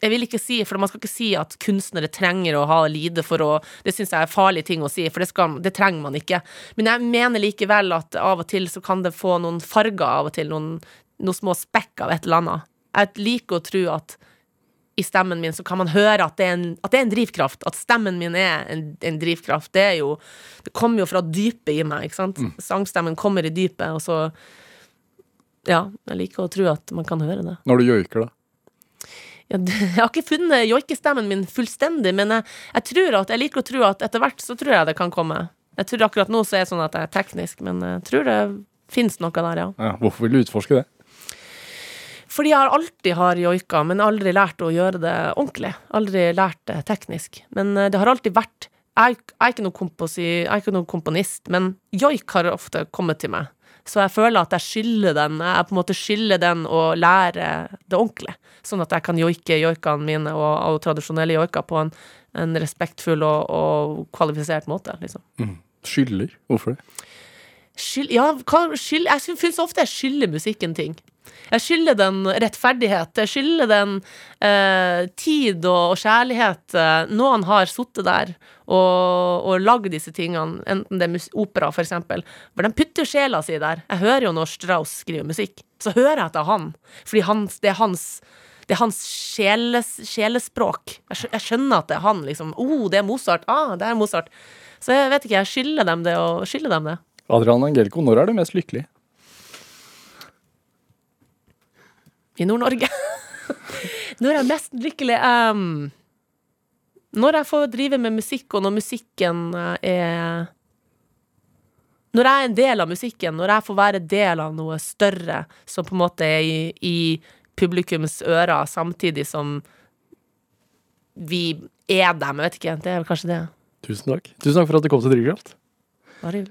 jeg vil ikke si, for man skal ikke si at kunstnere trenger å ha lide for å Det syns jeg er farlig ting å si, for det, skal, det trenger man ikke. Men jeg mener likevel at av og til så kan det få noen farger av og til, noen, noen små spekk av et eller annet. Jeg liker å tro at i stemmen min så kan man høre at det er en, det er en drivkraft. At stemmen min er en, en drivkraft. Det er jo Det kommer jo fra dypet i meg, ikke sant. Sangstemmen kommer i dypet, og så Ja, jeg liker å tro at man kan høre det. Når du joiker, da? Ja, jeg har ikke funnet joikestemmen min fullstendig, men jeg, jeg tror at, jeg liker å tro at etter hvert så tror jeg det kan komme. Jeg tror akkurat nå så er det sånn at jeg er teknisk, men jeg tror det finnes noe der, ja. Ja, hvorfor vil du utforske det? Fordi jeg alltid har joika, men aldri lært å gjøre det ordentlig. Aldri lært det teknisk. Men eh, det har alltid vært Jeg, jeg, er, ikke noen jeg komponist, men joik har ofte kommet til meg. Så jeg føler at jeg skylder den Jeg på en måte skylder den å lære det ordentlig. Sånn at jeg kan joike joikene mine og, og tradisjonelle joiker på en, en respektfull og, og kvalifisert måte, liksom. Skylder? Hvorfor det? Skyld, ja, hva, skyld, jeg syns ofte jeg skylder musikken ting. Jeg skylder den rettferdighet. Jeg skylder den eh, tid og, og kjærlighet. Eh, Noen har sittet der og, og lagd disse tingene, enten det er opera, for eksempel. For de putter sjela si der. Jeg hører jo når Strauss skriver musikk, så hører jeg at det er han. Fordi hans, det er hans Det er hans sjeles, sjelespråk. Jeg skjønner at det er han, liksom. Oh, det er Mozart. Ah, det er Mozart. Så jeg vet ikke, jeg skylder dem det og skylder dem det. Adrian Angelico, når er du mest lykkelig? I Nord-Norge. når jeg er mest lykkelig um, Når jeg får drive med musikk, og når musikken eh, er Når jeg er en del av musikken, når jeg får være del av noe større som på en måte er i, i publikums ører, samtidig som vi er dem. Jeg vet ikke. Det er vel kanskje det. Tusen takk. Tusen takk for at du kom til Drivkraft. Bare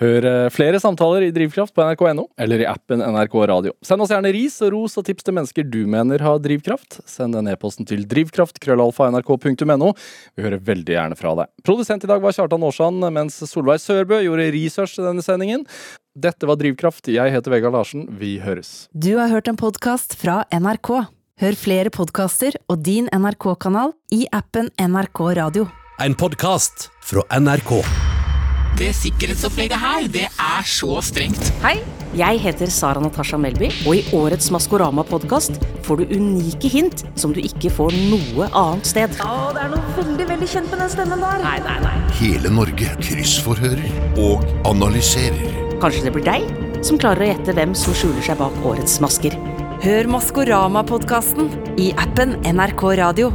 Hør eh, flere samtaler i Drivkraft på nrk.no eller i appen NRK Radio. Send oss gjerne ris og ros og tips til mennesker du mener har drivkraft. Send den e-posten til drivkraft.krøllalfa.nrk.no. Vi hører veldig gjerne fra deg. Produsent i dag var Kjartan Aarsand, mens Solveig Sørbø gjorde research til denne sendingen. Dette var Drivkraft. Jeg heter Vegard Larsen. Vi høres. Du har hørt en podkast fra NRK. Hør flere podkaster og din NRK-kanal i appen NRK Radio. En podkast fra NRK. Det sikkerhetsopplegget her, det er så strengt. Hei, jeg heter Sara Natasha Melby, og i årets Maskorama-podkast får du unike hint som du ikke får noe annet sted. Å, det er noe veldig, veldig kjent med den stemmen der. Nei, nei, nei. Hele Norge kryssforhører og analyserer. Kanskje det blir deg som klarer å gjette hvem som skjuler seg bak årets masker. Hør Maskorama-podkasten i appen NRK Radio.